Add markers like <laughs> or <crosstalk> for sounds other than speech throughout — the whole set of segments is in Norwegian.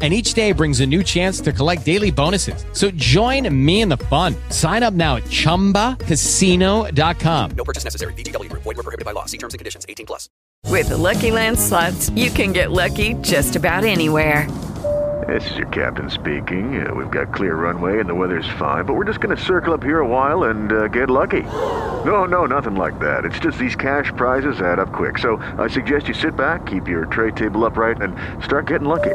And each day brings a new chance to collect daily bonuses. So join me in the fun. Sign up now at chumbacasino.com. No purchase necessary. VGW Group. Void were prohibited by law. See terms and conditions. 18 plus. With the Lucky Land slots, you can get lucky just about anywhere. This is your captain speaking. Uh, we've got clear runway and the weather's fine, but we're just going to circle up here a while and uh, get lucky. No, no, nothing like that. It's just these cash prizes add up quick. So I suggest you sit back, keep your tray table upright, and start getting lucky.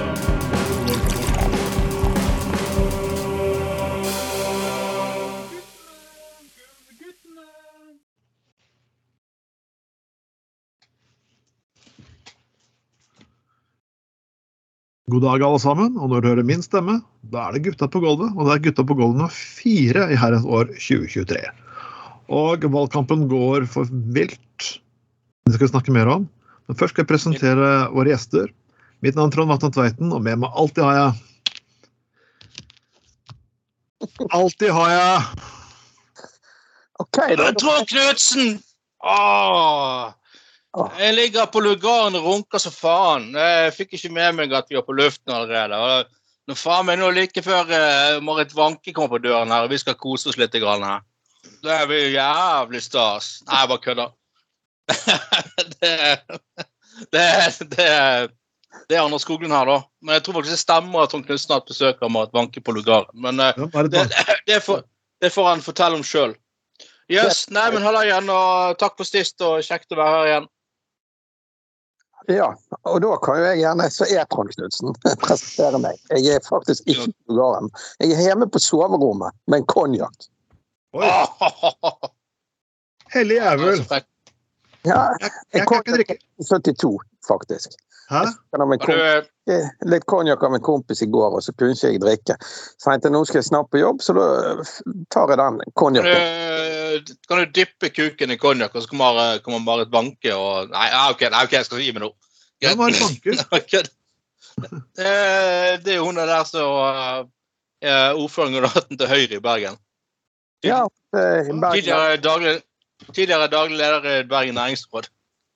God dag, alle sammen. Og når du hører min stemme, da er det Gutta på gulvet. Og det er Gutta på gulvet nummer fire i herrens år 2023. Og valgkampen går for vilt. Det skal vi snakke mer om. Men først skal jeg presentere våre gjester. Mitt navn er Trond Vatne Tveiten, og med meg alltid har jeg Alltid har jeg okay, da. Trond Knutsen! Åh. Jeg ligger på lugaren og runker som faen. Jeg fikk ikke med meg at vi var på luften allerede. Nå faen meg nå like før uh, Marit Wanke kommer på døren her, og vi skal kose oss litt. Grann, her. Det blir jævlig stas. Nei, jeg bare kødder. <laughs> det, det, det, det er Anders Skoglund her, da. Men jeg tror faktisk det stemmer at Trond Knutsen har hatt besøk av Marit Wanke på lugaren. Men det det, det, får, det får han fortelle om sjøl. Yes, nei, men halla igjen, og takk for sist, og kjekt å være her igjen. Ja, og da kan jo jeg gjerne, så er Trond Knutsen, <laughs> presentere meg. Jeg er faktisk ikke på lugaren. Jeg er hjemme på soverommet med en konjakk. <laughs> Hellig jævel. Ja, Jeg, kom til kan ikke drikke. 72, faktisk. Hæ? Litt konjakk av en kompis i går, og så kunne ikke jeg drikke. Så jeg tenkte nå skal jeg snart på jobb, så da tar jeg den konjakken. Du, kan du dyppe kuken i konjakk, og så kommer, kommer Marit Banke og Nei, ok, nei, okay jeg skal gi meg nå. Marit Banke? Eh, Det er jo hun der som eh, er ordførerkandidaten til Høyre i Bergen. Ja, eh, i Bergen. Tidligere daglig, tidligere daglig leder i Bergen næringsråd.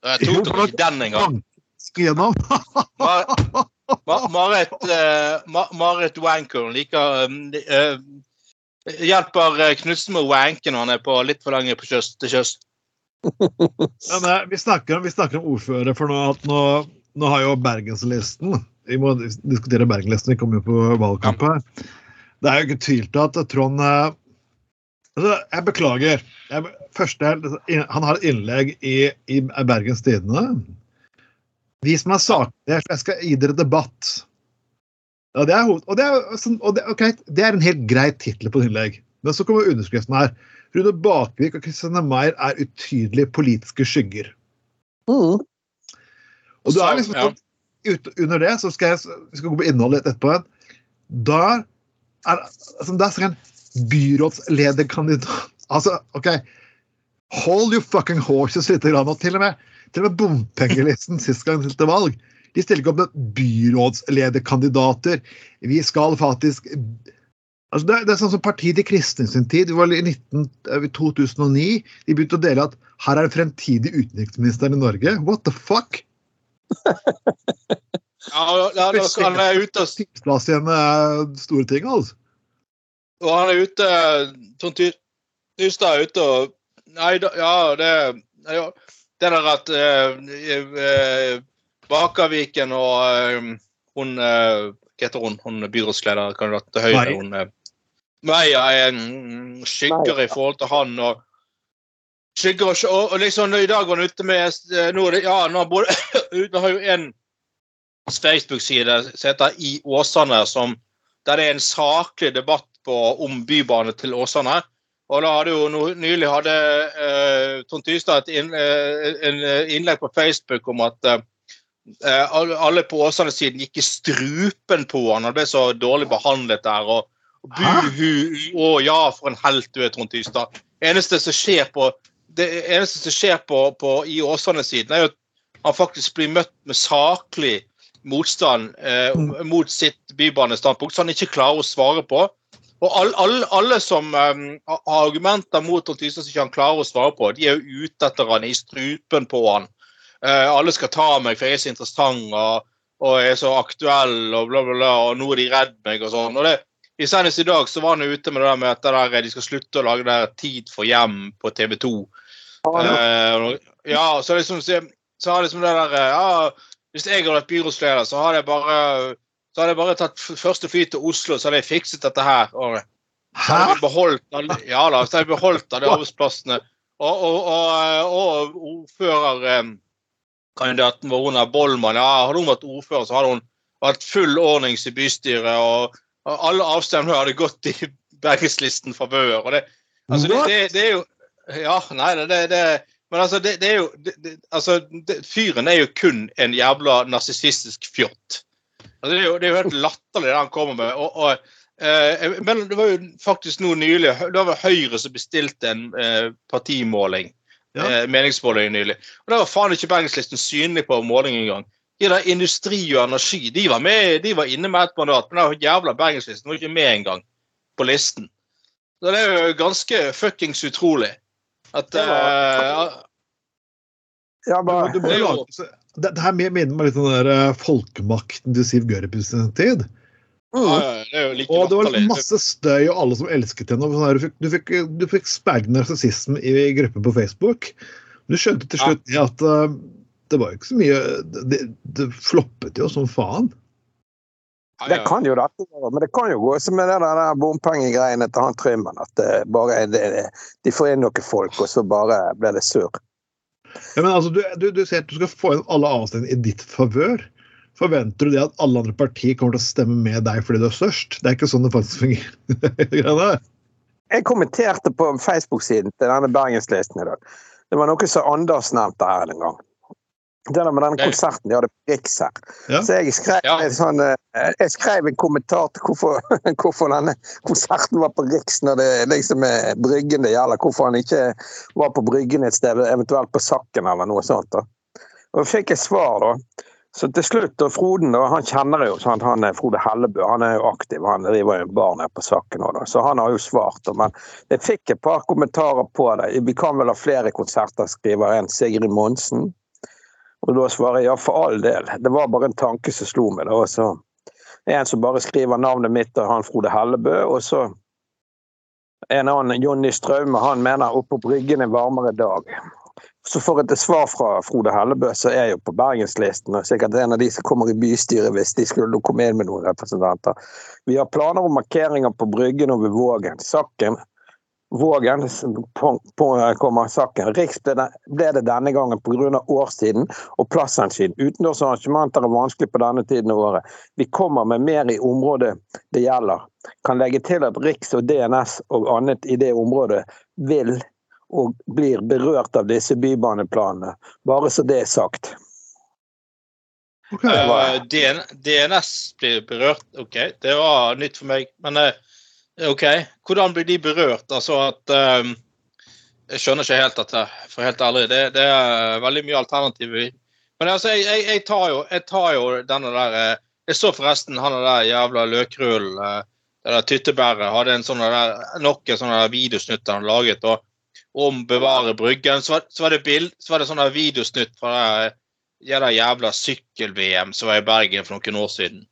Jeg tok dere ikke den engang. Marit, eh, Marit Wanker liker eh, Hjelper eh, Knutsen med å wanke når han er på litt for lenge på kjøst til sjøs. <laughs> Vi snakker, om- vi snakker om ordfører, for nå, at nå, nå har jo Bergenslisten Vi må diskutere Bergenslisten, vi kommer jo på valgkamp her. Det er jo ikke tvil til at Trond eh, altså, Jeg beklager. Jeg, første, han har et innlegg i, i Bergens Tidende. Vi som er saklige, jeg skal gi dere debatt. Ja, det er, hoved- og det er, sånn- og det, okay, det er en helt grei tittel på et innlegg. Men så kommer underskriften her. Rune Bakvik og Christiane Meyer er utydelige politiske skygger. Mm. Og du er liksom ja. sånn, ut, Under det så skal jeg vi skal gå på innholdet litt etterpå. Da er altså, Der skal en byrådslederkandidat Altså, OK. Hold your fucking horses litt. Grann, og til og med, til og med bompengelisten sist gang til valg. De stiller ikke opp med byrådslederkandidater. Vi skal faktisk Altså det, er- det er sånn som Partiet de kristne sin tid. Det var i 19, eh, 2009. De begynte å dele at her er den fremtidig utenriksministeren i Norge. What the fuck? <laughs> Ja, ja, da- han være ute og Tipsplass igjen er store ting, altså. Og han er ute Trond Tystad er ute og Nei, ja, det ja, Det der at eh, eh, Bakerviken og eh, hun uh, Hva heter hun? Hun byrådslederkandidaten til Høyre. Mai. Hun uh, Meia er en skygger i forhold til han. og skygger og, og, og liksom I dag var han ute med eh, nå, Ja, nå har både <coughs> Nå har jo en Facebook-side som heter I Åsane, som, der det er en saklig debatt på, om bybane til Åsane. Og da hadde jo no, Nylig hadde uh, Trond Tystad et inn, uh, en innlegg på Facebook om at eh, alle alle på Åsane-siden gikk i strupen på han. Han ble så dårlig behandlet der. og og Buhu, å ja, for en helt du er, Trond Tystad. Eneste som skjer på det eneste som skjer på, på i Åsane-siden, er jo at han faktisk blir møtt med saklig motstand eh, mot sitt bybanestandpunkt, som han ikke klarer å svare på. Og all, all, alle som um, har argumenter mot Trond Tystad som ikke han klarer å svare på, de er jo ute etter han, i strupen på han. Eh, alle skal ta meg, for jeg er så interessant og, og jeg er så aktuell, og bla, bla, bla, og nå er de redd meg og sånn. og det i Senest i dag så var han ute med det der det der, de skal slutte å lage der Tid for hjem på TV 2. Eh, ja, så liksom, så, så har liksom det der eh, ja, Hvis jeg hadde vært byrådsleder, så hadde jeg bare så hadde jeg bare tatt første fly til Oslo, så hadde jeg fikset dette her. Og, så hadde beholdt ja da, så hadde jeg beholdt alle <laughs> arbeidsplassene. Og, og, og, og ordførerkandidaten vår, Verona er Bollmann, ja, hadde hun vært ordfører, så hadde hun vært full ordnings i bystyret. og alle avstemninger hadde gått i <laughs> Bergenslisten favør. Og det, altså det, det, det er jo Ja, nei, det, det, Men altså, det, er jo altså, Fyren er jo kun en jævla narsissistisk fjott. Altså, det, er jo, det er jo helt latterlig, det han kommer med. Og, og, eh, men det var jo faktisk nå nylig Det var Høyre som bestilte en eh, partimåling. Ja. Eh, meningsmåling nylig. Og da var faen ikke Bergenslisten synlig på måling engang. De der Industri og Energi de var, med, de var inne med et mandat, men den jævla Bergenslisten var ikke med engang på listen. Så det er jo ganske fuckings utrolig. At Det var- uh, Ja, Du, bare, du Det lage, så- det, det her minner meg litt om den der eh, folkemakten til Siv Gørp i sin tid. Ja, ja, det er jo like Og det var latterlig. masse støy, og alle som elsket henne. sånn Du fikk, du fikk, du fikk sperret narsissisme i gruppen på Facebook. Du skjønte til slutt ja. at uh, det var jo ikke så mye Det, det floppet jo som faen. Det kan jo dette være men det kan jo gå som med det der der bompengegreiene til han Trymmen. At det bare er det, de får inn noen folk, og så bare blir det surr. Ja, men altså, du, du, du ser at du skal få inn alle avstandene i ditt favør. Forventer du det at alle andre partier kommer til å stemme med deg fordi du er størst? Det er ikke sånn det faktisk fungerer. <laughs> Jeg kommenterte på Facebook-siden til denne Bergenslisten i dag. Det var noe som Anders nevnte her en gang. Det der med den konserten de hadde på Riks her. Ja. Så jeg skrev, Ja. en sånn, eh, jeg skrev en kommentar til hvorfor, <laughs> hvorfor denne konserten var på Riks når det liksom er Bryggen det gjelder. Hvorfor han ikke var på Bryggen et sted, eventuelt på Sakken eller noe sånt. da. Og fikk jeg svar, da. Så til slutt, og Froden da, han kjenner jo sant, han er Frode Hellebø, han er jo aktiv. Han driver jo en bar på Sakken nå. Så han har jo svart. Men jeg fikk et par kommentarer på det. Vi kan vel ha flere konserter, skriver en Sigrid Monsen. Og da svarer jeg ja, for all del. Det var bare en tanke som slo meg. da, så En som bare skriver navnet mitt og han Frode Hellebø, og så en annen, Jonny Straume, han mener oppe på Bryggen en varmere dag. Så får jeg et svar fra Frode Hellebø, som er jo på Bergenslisten, og sikkert en av de som kommer i bystyret hvis de skulle komme inn med noen representanter. Vi har planer om markeringer på Bryggen og ved Vågen. Sakken Vågen på, på, kommer saken. Riks ble det, ble det denne gangen pga. årstiden og plasshensyn. Utendørsarrangementer er vanskelig på denne tiden av året. Vi kommer med mer i området det gjelder. Kan legge til at Riks og DNS og annet i det området vil og blir berørt av disse bybaneplanene. Bare så det er sagt. Okay. Uh, DN, DNS blir berørt. OK, det var nytt for meg. Men uh, OK, hvordan blir de berørt? Altså at uh, Jeg skjønner ikke helt dette, for helt ærlig. Det, det er veldig mye alternativer. Men altså, jeg, jeg, jeg, tar jo, jeg tar jo denne der eh, Jeg så forresten han der jævla løkrullen, eh, det der tyttebæret, hadde en sånn der, nok en sånn videosnutt han laget og, om bevare Bryggen. Så var, så var det bild, så var det sånne videosnutt fra ja, det jævla sykkel-VM som var i Bergen for noen år siden.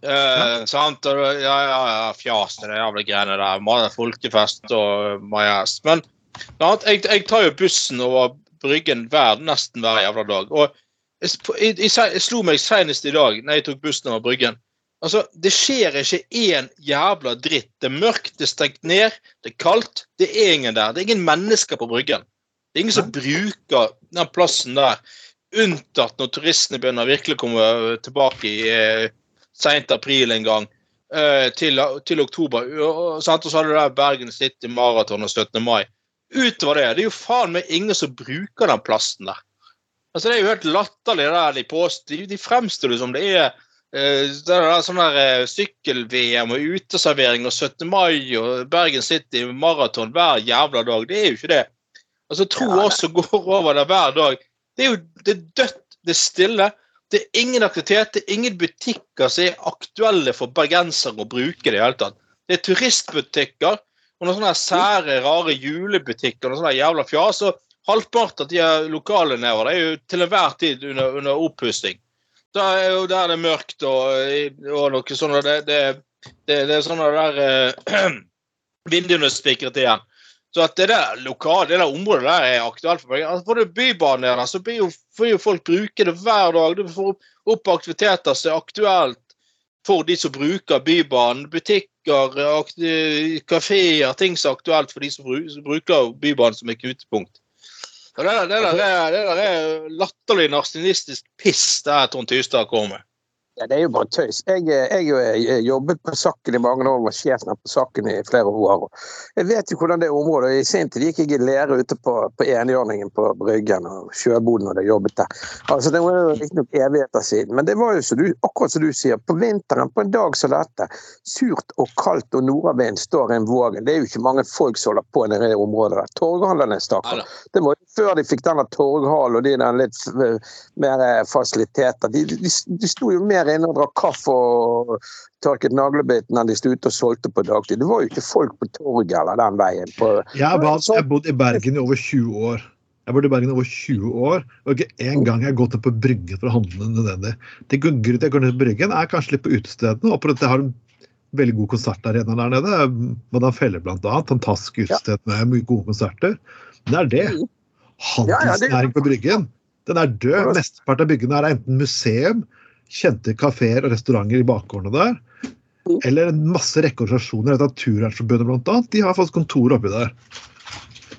Eh, sant? Og, ja, ja, ja, fjas til de jævla greiene der. mange Folkefest og majas. Men sant? Jeg, jeg tar jo bussen over Bryggen hver, nesten hver jævla dag. Og jeg, jeg, jeg slo meg senest i dag når jeg tok bussen over Bryggen. Altså, Det skjer ikke én jævla dritt. Det er mørkt, det er stengt ned, det er kaldt. Det er ingen der. Det er ingen mennesker på Bryggen. Det er ingen som bruker den plassen der, unntatt når turistene begynner å virkelig komme tilbake i eh, sent april en gang. eh, Til, til oktober. Og, og så hadde du der Bergen City Maraton og 17. mai. Utover det, det er jo faen meg ingen som bruker den plassen der. Altså Det er jo helt latterlig det der de påstår. De, de fremstiller det som det er det er sånn der eh, sykkel-VM og uteservering og 17. mai og Bergen City Maraton hver jævla dag. Det er jo ikke det. Altså Tro oss som går over der hver dag. Det er jo det er dødt, det er stille. Det er ingen aktivitet, det er ingen butikker som er aktuelle for bergensere å bruke det i hele tatt. Det er turistbutikker og noen sånne sære, rare julebutikker og noe sånne jævla fjas. Og halvparten av de lokale lokalene nedover det er jo til enhver tid under, under oppussing. Da er jo der det er mørkt og, og noe sånt. Det, det, det, det er sånne der eh, <clears throat> Vinduene er spikret igjen. Så at det der lokale, det der området der er aktuelt for meg. Altså, får du bybanen der, så blir jo, får jo folk bruke det hver dag. Du får opp aktiviteter som er aktuelt for de som bruker Bybanen. Butikker, kafeer, ting som er aktuelt for de som bruker Bybanen som et knutepunkt. Det, der, det, der er, det der er latterlig narsinistisk piss det Trond Tystad kommer med. Ja, det er jo bare tøys. Jeg, jeg, jeg jobbet på Sakken i mange år, var sjefen på Sakken i flere år. Jeg vet jo hvordan det området I sin tid gikk jeg i lære ute på, på enhjørningen på Bryggen og Sjøboden og jeg jobbet der. Altså, Det var jo riktignok evigheter siden, men det var jo så du, akkurat som du sier, på vinteren på en dag som dette, surt og kaldt og nordavind står en vågen. Det er jo ikke mange folk som holder på nede i det området der. Torghallene, stakkar. Det var jo før de fikk denne torghallen og de der litt mer eh, fasiliteter. De, de, de sto jo mer inne og drakk kaffe og tørket naglebiten enn de sto ute og solgte på dagtid. Det var jo ikke folk på torget eller den veien. På, Jeg har bodd i Bergen i over 20 år. Jeg har bodd i Bergen i over 20 år, og ikke en gang jeg har gått opp på Bryggen for å handle nødvendig. Det grunnen til jeg går ned på Bryggen, er kanskje litt på utestedene, og på at jeg har en veldig god konsertarena der nede. Madame Felle annet. Fantastisk utested med mye gode konserter. Men det er det- Handelsnæring på Bryggen, den er død. Mesteparten av byggene er enten museum, kjente kafeer og restauranter i bakgårdene der, Mm. eller en masse rekke organisasjoner. Jeg bl.a. de har fått kontor oppi der.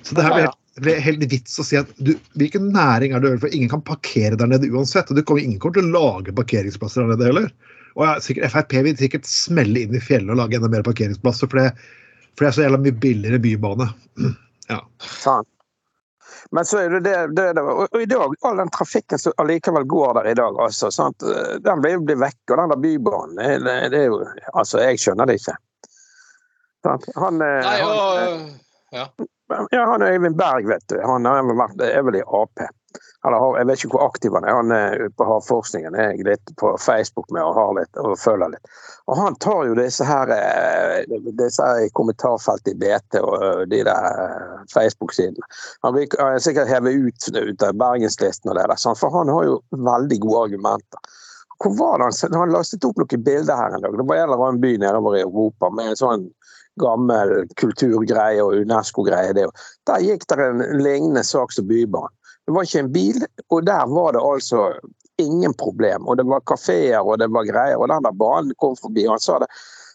Så det her blir helt, helt vits å si at du, hvilken næring er det for ingen kan parkere der nede uansett. og du kommer, Ingen kommer til å lage parkeringsplasser der nede heller. Og ja, sikkert, Frp vil sikkert smelle inn i fjellet og lage enda mer parkeringsplasser, for det, for det er så jævla mye billigere bybane. <clears throat> Ja. Faen. Men så er det det, det, det og, og i dag, all den trafikken som allikevel går der i dag, altså, sant? den blir blir vekk. Og den der bybanen, det, det er jo Altså, jeg skjønner det ikke. Han, eh, Nei, han, og, ja. ja, han Øyvind Berg, vet du. Han har er vel i Ap. Har- jeg vet ikke hvor aktiv han er. Han er ute på Havforskningen. Er litt på Facebook med og har litt og følger litt. Og han tar jo disse her eh, disse her i kommentarfeltet i BT og eh, de der eh, Facebook-sidene. Han er sikkert hevet ut, ut av Bergenslisten og det der, for han har jo veldig gode argumenter. Hvor var det han, han lastet opp noen bilder her en dag? Det var en eller annen by nedover i Europa med en sånn gammel kulturgreie og Unesco-greie. Der gikk det en lignende sak som Bybanen. Det var ikke en bil, og der var det altså ingen problem. Og det var kafeer og det var greier, og den der banen kom forbi. og Han sa det.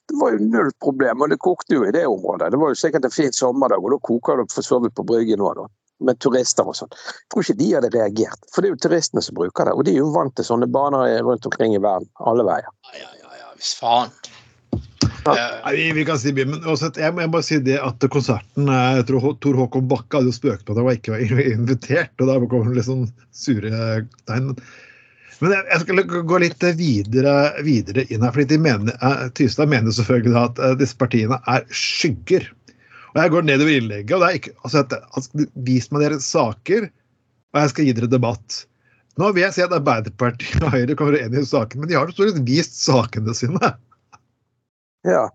Det var jo null problem, og det kokte jo i det området. Det var jo sikkert en fin sommerdag, og da koker det for så vidt på Bryggen òg, da. Med turister og sånn. Jeg tror ikke de hadde reagert, for det er jo turistene som bruker det. Og de er jo vant til sånne baner rundt omkring i verden. Alle veier. Ja, ja, ja, hvis faen. Ja. Eh, vi, kan si mye, men også, jeg, må, bare si det at konserten eh, Jeg tror Tor Håkon Bakke hadde jo spøkt på at han ikke var <laughs> invitert, og da kom litt sånn sure tegn. Men jeg, jeg skal gå litt videre, videre inn her. fordi mener, eh, Tystad mener selvfølgelig at disse partiene er skygger. Og Jeg går nedover innlegget, og det er ikke, altså altså, vis meg deres saker, og jeg skal gi dere debatt. Nå vil jeg si at Arbeiderpartiet og Høyre kommer inn i saken, men de har jo stort sett vist sakene sine. Ja.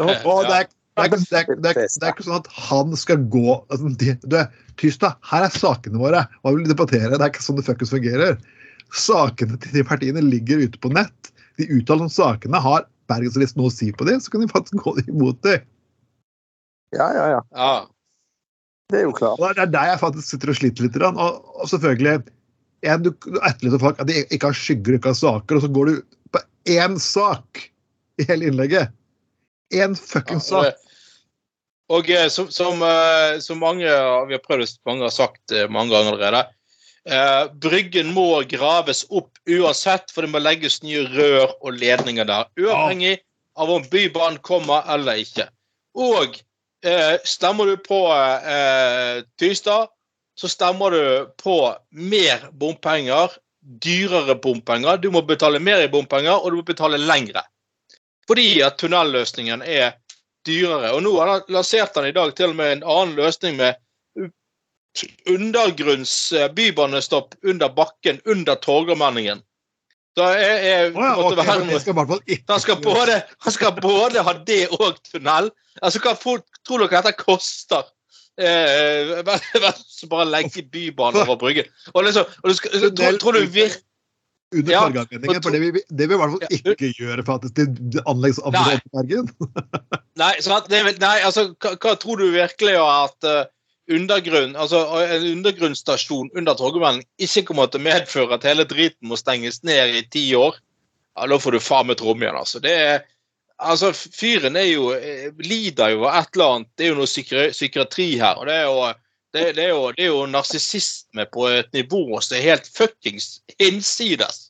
Og <laughs> det er, det, er, det, er, det, er, det er ikke sånn at han skal gå altså, de, du, Tystad, her er sakene våre. Hva vil du debattere? Det er ikke sånn det fuckings fungerer. Sakene til de partiene ligger ute på nett. De uttaler om sakene. Har Bergenslisten noe å si på det, så kan de faktisk gå imot det. ja, ja, ja. ja. Det er jo klart. Og Det er der jeg faktisk sitter og sliter litt. Og, og selvfølgelig en, Du du etterlyser folk at de ikke har skygger, ikke har saker, og så går du på én sak i hele innlegget. Én fuckings sak. Ja, Og eh, som, som, eh, som mange vi har prøvd mange har sagt eh, mange ganger allerede, eh, Bryggen må graves opp uansett, for det må legges nye rør og ledninger der. Uavhengig av om Bybanen kommer eller ikke. Og eh, stemmer du på eh, Tystad, så stemmer du på mer bompenger, dyrere bompenger. Du må betale mer i bompenger, og du må betale lengre. Fordi at tunnelløsningen er dyrere. Og nå har han lansert han i dag til og med en annen løsning med undergrunns eh, bybanestopp under bakken, under Torgallmenningen. Da er, er, ja, være skal han skal, både, han skal både ha det og tunnel. Altså, Hva tror dere dette koster? Eh, bare, bare legge bybanen over <laughs> bryggen. Og liksom, og du skal, tror, tror du vir under Ja, Torgallmenningen. For det vil, vi- det vil vi i hvert fall Ja. ikke gjøre faktisk til anleggsområdet Bergen. Nei? <laughs> Det, nei altså, hva, hva tror du virkelig at uh, undergrunn, altså, en undergrunnsstasjon under Torgallmenningen ikke kommer til å medføre at hele driten må stenges ned i ti år? Ja, Da får du faen meg tromme igjen, altså. Det er, altså. Fyren er jo, eh, lider jo av et eller annet. Det er jo noe psyki psykiatri her. og det er jo det, det, er jo, det er jo narsissisme på et nivå som er helt fuckings hinsides.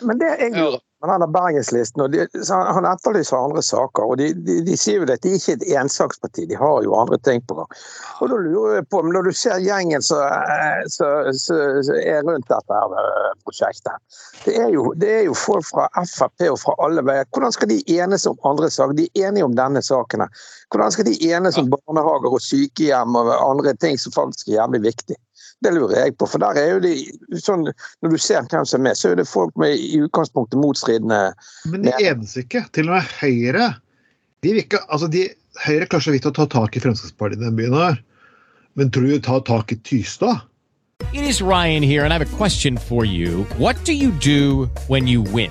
Men det er jo han har Bergenslisten, og de, han- etterlyser andre saker. og de, de, de sier jo at de ikke er et ensaksparti, de har jo andre ting på gang. Og da lurer jeg på, men Når du ser gjengen som er rundt dette her eh, prosjektet det er, jo, det er jo folk fra Frp og fra alle veier. Hvordan skal de enes om andre saker? De er enige om denne saken. Hvordan skal de enes om barnehager og sykehjem og andre ting som faktisk er jævlig viktig? Det lurer jeg på. For der er jo de, sånn, Når du ser hvem som er med, så er det folk med i utgangspunktet motstridende Men de enes ikke. Til og med Høyre de vil ikke, altså de, Høyre klarer så vidt å ta tak i Fremskrittspartiet i den byen her. Men tror du de tar tak i Tystad? It is Ryan here, and I have a question for you. What do you do when you win?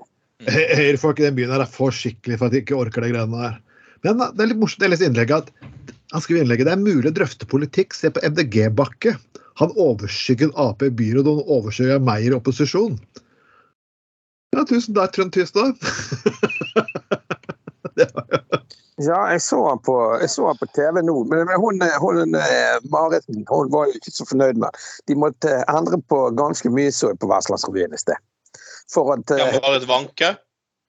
Hø- Høyrefolk i den byen her er for skikkelig for at de ikke orker de greiene der. Men det er litt morsomt. Jeg leste innlegget at han skriver innlegget det er mulig å drøfte politikk. Se på MDG-Bakke. Han overskygget Ap i byrådet, og han overskygget Meyer i opposisjon. Ja, tusen takk, Trond Tystad. <laughs> Ja, jeg så han på, på TV nå, men hun, hun eh, Mariten hun var jo ikke så fornøyd med. De måtte endre på ganske mye så på Vestlandsrevyen i sted. For at Ja, Marit Wanke.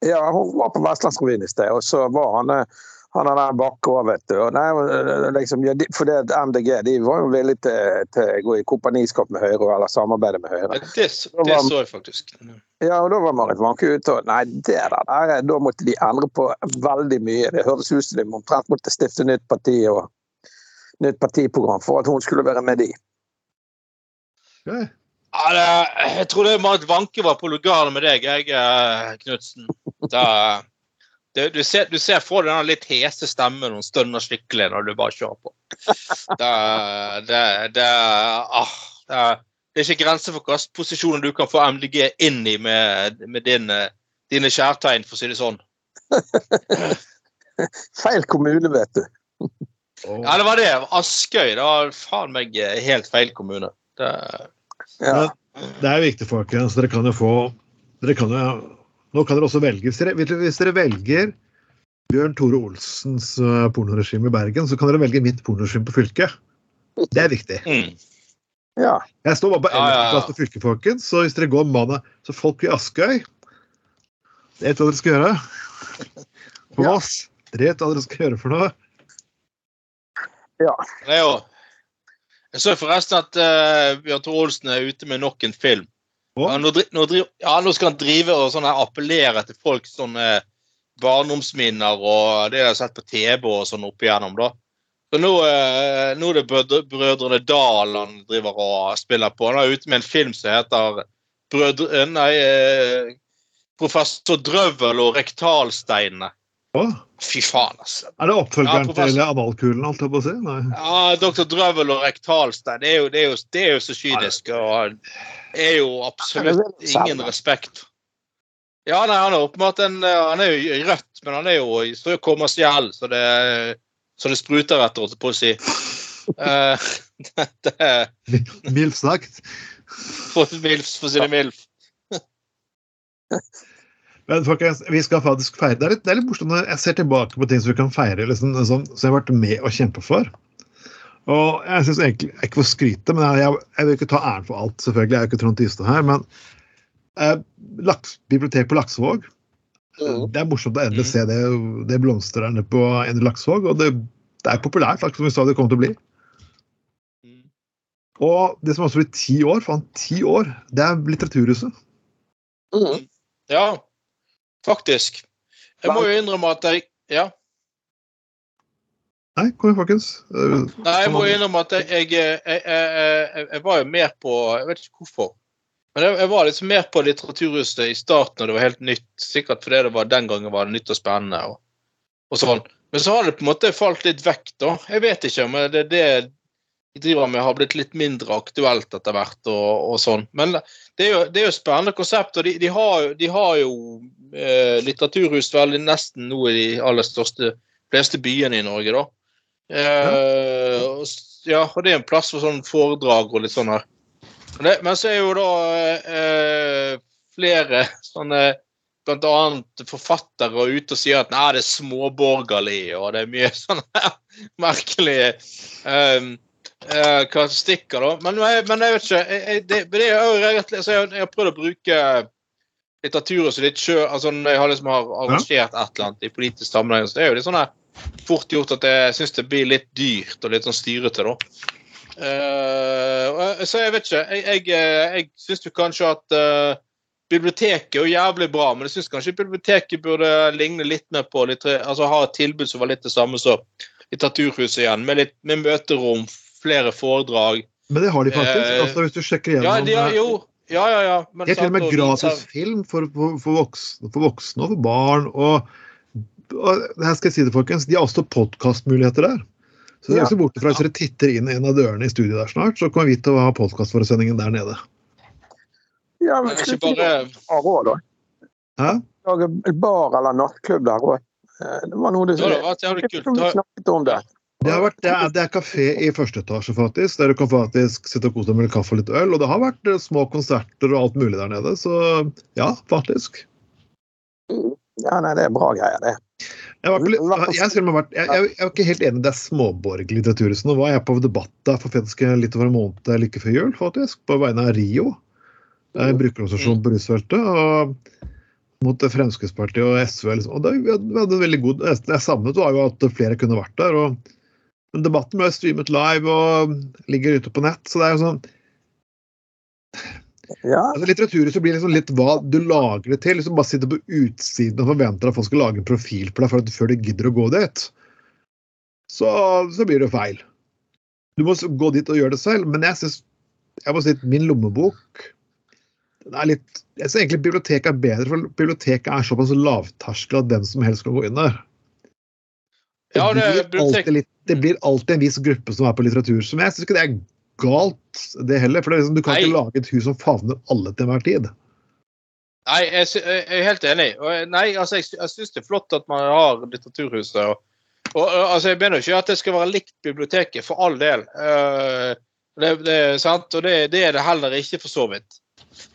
Ja, hun var på Vestlandsrevyen i sted, og så var han eh, han er der bakke òg, vet du. Og nei, eh, liksom, ja, de, for det MDG de var jo villige til, til å gå i kompaniskap med Høyre eller samarbeide med Høyre. Ja, Det, det så jeg faktisk. Ja, og da var Marit Wanke ute og Nei, det der, der da måtte de endre på veldig mye. Det høres ut som de omtrent måtte stifte nytt parti og nytt partiprogram for at hun skulle være med de. Ok. Det, jeg tror det Marit Wanke var på lugaren med deg, jeg, eh, Knutsen. Det, du, ser, du ser for deg den litt hese stemmen hun stønner skikkelig når du bare kjører på. Det, det, det, ah, det, det er ikke grenser for hvilke posisjoner du kan få MDG inn i med, med din, eh, dine kjærtegn, for å si det sånn. Feil kommune, vet du. Ja, det var det. Askøy. Det var faen meg eh, helt feil kommune. Det, Ja. Det er viktig, folkens. Dere kan jo få dere kan jo, Nå kan dere også velge. Hvis dere, hvis dere velger Bjørn Tore Olsens eh, pornoregime i Bergen, så kan dere velge mitt pornoregime på fylket. Det er viktig. mm. ja. Jeg står bare på Ja, ja, ja. 11. plass på fylket, folkens. Så hvis dere går mandag Så folk i Askøy Vet hva dere skal gjøre. På Ja. Dere vet hva dere skal gjøre for noe. Det er jo Jeg så forresten at uh, Bjørn Tore Olsen er ute med nok en film. Ja, nå, dri, nå, driv, ja, nå skal han drive og sånn appellere til folk sånne barndomsminner og det jeg har sett på TV og sånn opp igjennom, da. Så nå, uh, nå er det Brødre- Brødrene Dal han driver og spiller på. Han er ute med en film som heter Brødre... Nei, eh, Professor Drøvel og rektalsteinene. Fy faen, altså. er det oppfølgeren Ja, til analkulen, alt jeg på å si? Nei. Ja, Dr. Drøvel og Rektalstein, det er jo, det er jo, det er jo så kynisk. Og er jo absolutt ingen respekt. Ja, nei, han er åpenbart en Han er jo rødt, men han er jo så kommersiell, så det, så det spruter etter, holdt jeg på å si. <laughs> Eh, <laughs> det, det Mildt sagt. for, milf, for å si det mildt. <laughs> Men folkens, vi skal faktisk feire. Det er litt, det er litt morsomt når jeg ser tilbake på ting som vi kan feire, liksom, som, som jeg har vært med og kjempe for. Og jeg synes egentlig, ikke får skryte, men jeg, jeg vil ikke ta æren for alt, selvfølgelig. Jeg er ikke Trond Tystad her, men eh, laks, bibliotek på Laksevåg Det er morsomt å endelig Mm. se det, det blomstrer der nede på Endre Laksevåg. Og det, det er populært, som vi sa det kommer til å bli. Og det som også blir ti år, faen, ti år, det er Litteraturhuset. Mm. Ja, faktisk. Jeg må jo innrømme at jeg Ja. Nei, kom igjen, folkens. Nei, jeg må innrømme at jeg, jeg, jeg, jeg, var jo mer på Jeg vet ikke hvorfor. Men jeg, var liksom mer på Litteraturhuset i starten, og det var helt nytt. Sikkert fordi det var den gangen var det nytt og spennende. og, og sånn. Men så har det på en måte falt litt vekk, da. Jeg vet ikke om det det jeg driver med har blitt litt mindre aktuelt etter hvert. og, og sånn. Men det er jo, det er jo spennende konsept. og De, de har, de har jo eh, litteraturhus vel nesten nå i de aller største fleste byene i Norge, da. Eh, og ja, og det er en plass for sånn foredrag og litt sånn her. Men, det, men så er jo da eh, flere sånne blant annet forfattere ute og sier at nei, det er småborgerlig, og det er mye <laughs> sånne merkelige um, uh, karakteristikker, da. Men, men jeg vet ikke. Jeg, jeg, det, det jeg, jeg har prøvd å bruke litteratur som litt sjø... altså Når jeg har liksom har arrangert et eller annet i politisk sammenheng, så det er jo litt sånn fort gjort at jeg syns det blir litt dyrt og litt sånn styrete, da. Uh, så jeg vet ikke. Jeg, jeg, eh, jeg syns jo kanskje at uh, biblioteket er jævlig bra, men jeg syns kanskje biblioteket burde ligne litt mer på litt, altså ha et tilbud som var litt det samme som Litteraturhuset igjen, med, litt, med møterom, flere foredrag. Men det har de faktisk. Eh, altså, hvis du sjekker Ja, de har jo Ja, ja, ja. Men det er til og med gratis film for, for, for, voksne, for voksne og for barn. Og, og her skal jeg si det, folkens, de har også podkastmuligheter der. Så dere Ja. også bort fra Hvis dere titter inn en av dørene i studiet der snart, så kommer vi til å ha podkastforesendingen der nede. Ja, men Men ikke bare råd, da. Hæ? Lage bar eller nattklubb der òg. Det var noe du Det jævlig kult. Vi har- snakket om det. Det, har vært, det, er, det er kafé i første etasje, faktisk, der du kan faktisk sitte og kose deg med kaffe og litt øl. Og det har vært eh, små konserter og alt mulig der nede, så ja, faktisk. Ja, nei, det er bra greier, det. Jeg, var, jeg, har vært, jeg, jeg, jeg er ikke helt enig det er småborgerlig litteratur. Så nå var jeg på debatt der for faktisk litt over en måned like før jul, faktisk, på vegne av RIO, en brukerorganisasjon på rusfeltet. og mot Fremskrittspartiet og SV. Liksom. Og det, vi hadde en veldig god, det jeg savnet, var jo at flere kunne vært der. og men Debatten ble streamet live og ligger ute på nett. så det er jo sånn, Ja, altså Litteraturhuset blir liksom litt hva du lager det til. liksom Bare sitter på utsiden og forventer at folk skal lage en profil på deg for at, før du gidder å gå dit. Så, så blir det jo feil. Du må gå dit og gjøre det selv, men jeg synes, jeg må si at min lommebok den er litt, Jeg synes egentlig biblioteket er bedre, for biblioteket er såpass lavterskel at hvem som helst kan gå inn der. Ja, det blir alltid litt, det blir alltid en viss gruppe som er på litteratur. som Jeg syns ikke det er galt, det heller. For det liksom, du kan Nei. ikke lage et hus som favner alle til enhver tid. Nei, jeg, jeg er helt enig. Nei, altså, jeg, jeg syns det er flott at man har Litteraturhuset. Og, og, altså, jeg mener ikke at det skal være likt biblioteket, for all del. Uh, det, det sant, og det, det er det heller ikke, for så vidt.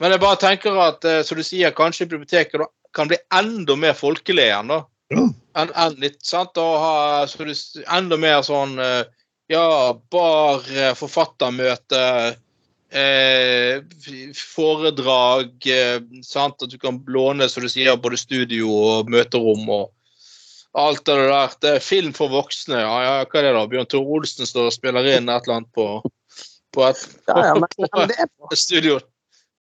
Men jeg bare tenker at, uh, som du sier, kanskje biblioteket kan bli enda mer folkelig igjen, da. Ja. Enn enn litt, sant? Og ha så du, enda mer sånn eh, Ja, bar, eh, forfattermøte, eh, foredrag, eh, sant? At du kan låne, som du sier, både studio og møterom og alt det der. Det er film for voksne. Ja, ja, hva er det da? Bjørn Tore Olsen står og spiller inn et eller annet på, på et, <laughs> på, på, på, på det studio.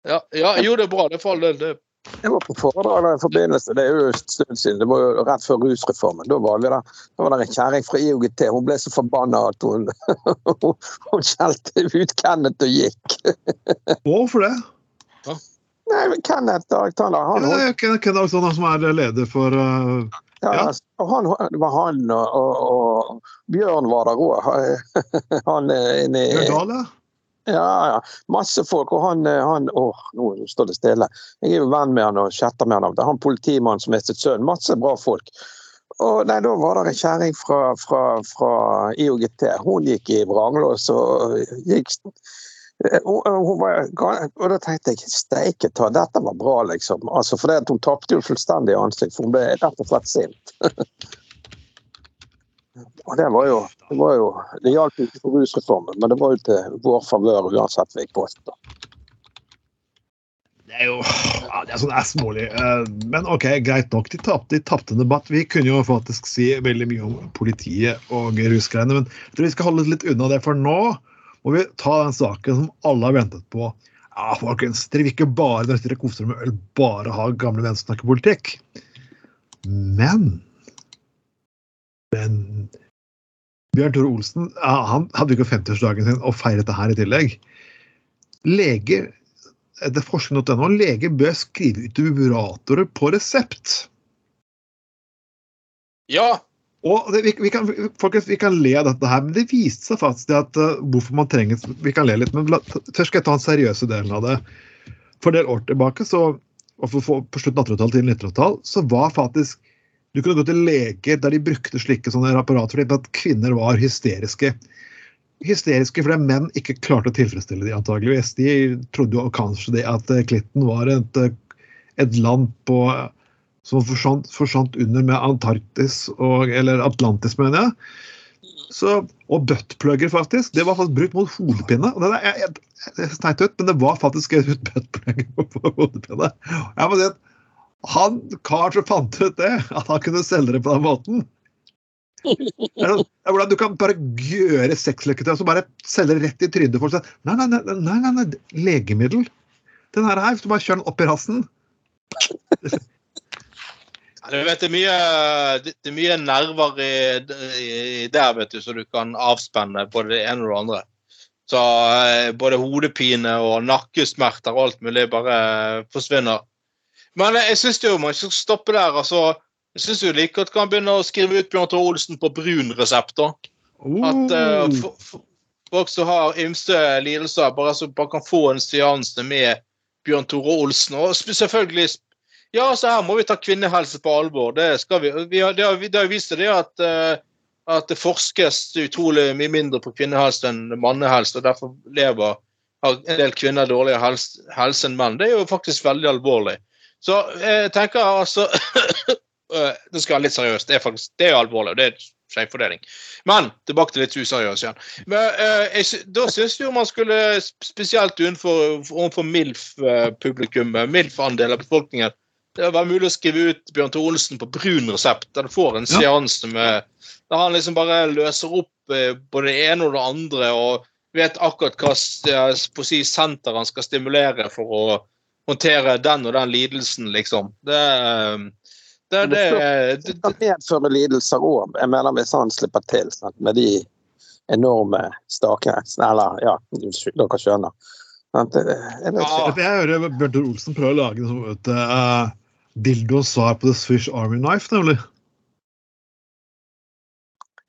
Ja, ja, jo, det er bra. Det er for all del. Det, Jeg var på foredrag der i forbindelse, det er jo en stund siden, det var jo rett før rusreformen. Da var vi der. Da var det en kjerring fra IOGT. Hun ble så forbanna at hun, <laughs> hun skjelte ut Kenneth og gikk. Hvorfor det? Nei, men Kenneth Alexander, han Ja, holdt jeg kjenner Ken Alexander, som er leder for uh, Ja, Ja. og han, det var han og, og, og Bjørn var der òg. <laughs> Han er inne i Bjørn Dahl, ja. Ja, ja. Masse folk. Og han, eh, han Åh, nå står det stille. Jeg er jo venn med han og chatter med han. Det er. Han politimannen som mistet sønnen. Masse bra folk. Og nei, Da var det en kjerring fra, fra, fra IOGT. Hun gikk i vranglås og gikk eh, hun, hun var, og da tenkte jeg steike ta, dette var bra, liksom. Altså, for det at Hun tapte jo fullstendig ansikt, for hun ble rett og slett sint. <laughs> og det var jo Det, var jo, det hjalp ikke for rusreformen, men det var jo til vår favør uansett hvilken post. Det er jo ja, det er sånn smålig. Eh, Men OK, greit nok. De tapte, de tapte debatt. Vi kunne jo faktisk si veldig mye om politiet og rusgreiene, men jeg tror vi skal holde litt unna det, for nå må vi ta den saken som alle har ventet på. Ja, folkens, dere vil ikke bare når dere koser dere med øl, bare ha gamle venner som snakker politikk. Men Men Bjørn Tore Olsen han hadde ikke 50-årsdagen sin og feiret det her i tillegg. Leger etter forskning.no leger bør skrive ut vibratorer på resept. Ja. Og det, vi, vi, kan, folkens, vi kan le av dette her, men det viste seg faktisk at uh, hvorfor man trenger Vi kan le litt, men først skal jeg ta den seriøse delen av det. For en del år tilbake, så, og for, for, på slutten av 1800-tallet til 1900-tall, så var faktisk Du kunne gå til leger der de brukte slike sånne apparater fordi at kvinner var hysteriske. Hysteriske fordi menn ikke klarte å tilfredsstille de antageligvis. De trodde jo kanskje det at eh, Klitten var et, eh, et land på som forsvant, forsvant under med Antarktis og, eller Atlantis, mener jeg. Så, og buttplugger, faktisk. Det var faktisk brukt mot hodepine. og Det er, teit ut, men det var faktisk brukt ut <laughs> buttplugger på hodepine. Jeg må si at han kar som fant ut det, at han kunne selge det på den måten sånn- hvordan Du kan bare gjøre sexleketøy og bare selge det rett i trynet seg. Nei, nei, nei, nei, legemiddel. Den her, hvis du bare kjører den opp i rassen Du vet, det er mye, det det er mye nerver i, i der, vet du, så du kan avspenne både det ene og det andre. Så eh, både hodepine og nakkesmerter og alt mulig bare forsvinner. Men jeg syns jo man skal stoppe der. altså. Jeg syns jo like godt kan begynne å skrive ut Bjørn Tore Olsen på brun resept. da. At uh, for, for, folk som har ymse lidelser, bare, så bare kan få en seanse med Bjørn Tore Olsen. Og selvfølgelig Ja, så her må vi ta kvinnehelse på alvor. Det skal vi. vi har, det, har, det har vist seg det at, uh, at det forskes utrolig mye mindre på kvinnehelse enn mannehelse, og derfor lever en del kvinner dårligere helse, helse enn menn. Det er jo faktisk veldig alvorlig. Så jeg tenker altså <coughs> Nå skal jeg være litt seriøst. Det er faktisk det er alvorlig, det er skjevfordeling. Men tilbake til litt useriøst igjen. Men, øh, jeg, da syns jeg jo man skulle, spesielt overfor MILF-publikummet, MILF-andel av befolkningen, det var mulig å skrive ut Bjørn Tore Olsen på brun resept, der du får en Ja. seanse med Der han liksom bare løser opp eh, både det ene og det andre, og vet akkurat hva på si, senter han skal stimulere for å håndtere den og den lidelsen, liksom. Det, eh, det, det, det, Det kan medføre lidelser òg. Jeg mener hvis han slipper til sant, med de enorme stakene. Eller, ja, dere skjønner. Sant, det- Jeg. Ja. Jeg hører Bjørn Tore Olsen prøve å lage et sånn vet du, uh, dildos svar på The Swish Army Knife, nemlig.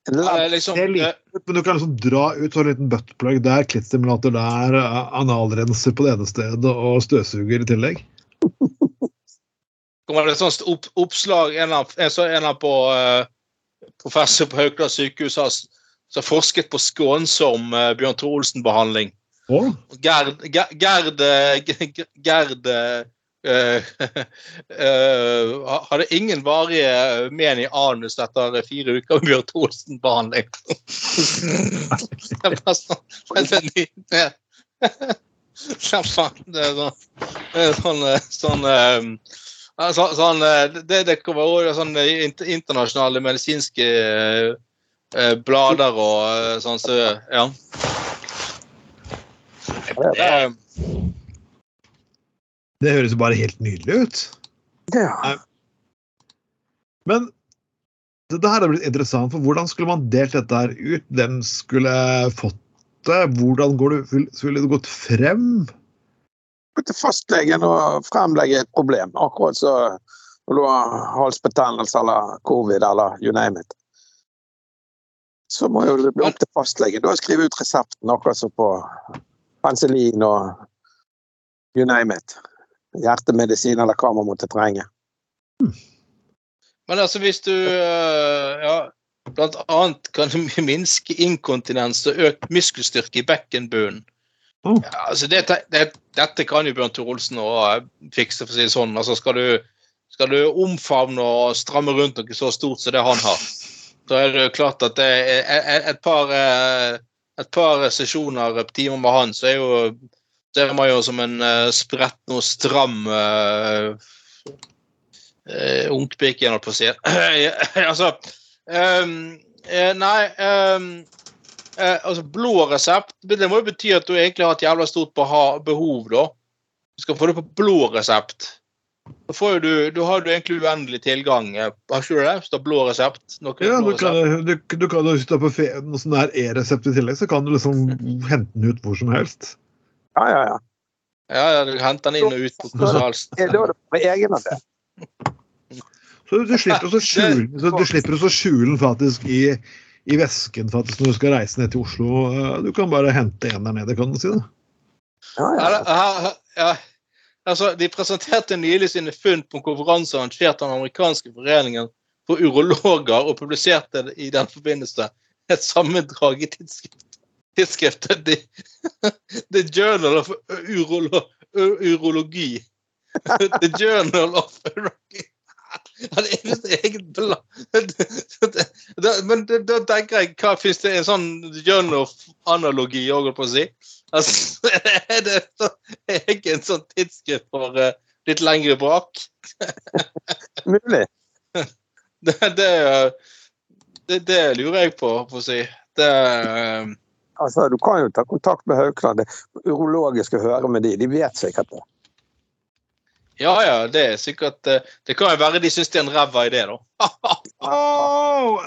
Liksom, eh, lite, men du kan liksom dra ut en liten buttplug der, klittstimulator der, uh, analrenser på det ene stedet og støvsuger i tillegg. kommer det et sånt opp, oppslag En av, en, så, en av på uh, professor på Haukeland sykehus har, som har forsket på skånsom uh, Bjørn Thor Olsen-behandling. Oh. Gerd Gerd, Gerd eh, Gerd eh, eh, eh, <laughs> hadde ingen varige men i anus etter fire uker med Bjørn Tore Olsen-behandling. <laughs> det bare sånn <laughs> sånn, det sånn, eh, sånn eh, eh, det, kan sånn eh, internasjonale medisinske eh, eh, blader og eh, sånn, så ja. Det høres jo bare helt nydelig ut. Ja. Men det, det her har blitt interessant, for hvordan skulle man delt dette her ut? Hvem skulle fått det? Hvordan går det, skulle det gått frem? Gå til fastlegen og fremlegge et problem. Akkurat så Når du har halsbetennelse eller covid eller you name it. Så må jo det bli opp til fastlegen da skrive ut resepten, akkurat som på penicillin og you name it. Hjertemedisin eller hva man måtte trenge. Men altså, hvis du øh, ja, blant annet kan du <laughs> minske inkontinens og økt muskelstyrke i bekkenbunnen Oh. ja, altså det, det, Dette kan jo Bjørn Tore Olsen og fikse, for å si det sånn. Altså skal du, skal du omfavne og stramme rundt noe så stort som det han har, så er det jo klart at det er et par, eh, et par sesjoner på timer med han, så er jo så må jo som en uh, spretten og stram uh, uh, ungpike, holdt på å si. <clears throat> altså um, eh, Nei um, eh, altså Blå resept det må jo bety at du egentlig har et jævla stort behov, da. Du skal få det på blå resept. Da, du, da har du egentlig uendelig tilgang. eh, Har ikke du det? Hvis du har blå resept? Noe Ja, blå du kan, resept. du, du kan hvis du er på noe sånn e-resept i tillegg, så kan du liksom hente den ut hvor som helst. Ja, ja, ja. Ja, ja, du henter den inn og ut på. Er Da er det på egenandel. Så du slipper å skjule, så du slipper også skjule den faktisk i, i vesken faktisk når du skal reise ned til Oslo. Eh, Du kan bare hente en der nede, kan du si. det. Ja, Ja, ja. ja. Altså, de presenterte nylig sine funn på en konferanse arrangert av den amerikanske foreningen for urologer, og publiserte i den forbindelse et sammendrag i tidsskrift, tidsskriftet The, <laughs> The Journal of Urolo, Urologi. <laughs> The Journal of Urologi. <laughs> Han er visst eget blad. Men da tenker jeg, hva fins det en sånn Journal of Analogi òg, på å si? Altså, er det så, en sånn tidsskrift for uh, litt lengre brak? Mulig. Det, det, det, det lurer jeg på, for å si. Det eh, Altså, du kan jo ta kontakt med Haukeland. Det urologiske høre med de. De vet sikkert det. Ja ja, det er sikkert eh, Det kan jo være de syns det er en ræva idé, da. Åh,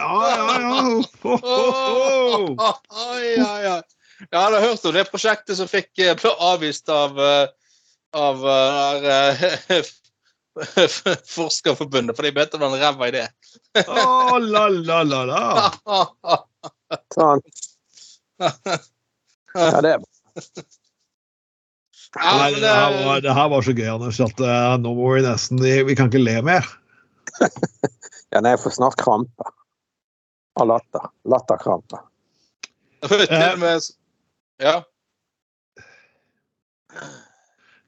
ja, ja. Jeg hadde hørt om det prosjektet som fikk eh, ble avvist av, eh, av eh, <laughs> Forskerforbundet, for de mente det var en ræva idé. oh, la, la, la, la. <laughs> Sånn. Ja, det er Ja, Nei, men det, her var, det, her var så gøy, Anders, at uh, nå må vi nesten Vi kan ikke le mer. <laughs> Ja, nei, jeg får snart krampe. Av latter. Latterkrampe. til Ja.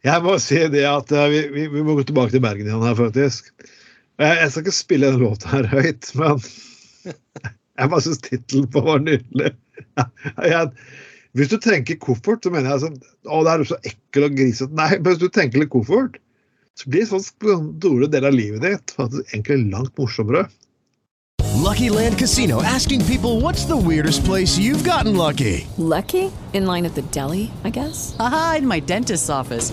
Jeg må si det at eh, vi, vi, vi må gå tilbake til Bergen igjen her, faktisk. Jeg, jeg skal ikke spille den låta her høyt, men <laughs> jeg bare syns tittelen på var nydelig. <laughs> Jeg, hvis du tenker koffert, så mener jeg sånn Å, det er så ekkel og grisete. Nei, men hvis du tenker litt koffert, så blir sånn store del av livet ditt faktisk egentlig langt morsommere. Lucky Land Casino asking people what's the weirdest place you've gotten lucky? Lucky? In line at the deli, I guess? Aha, in my dentist's office.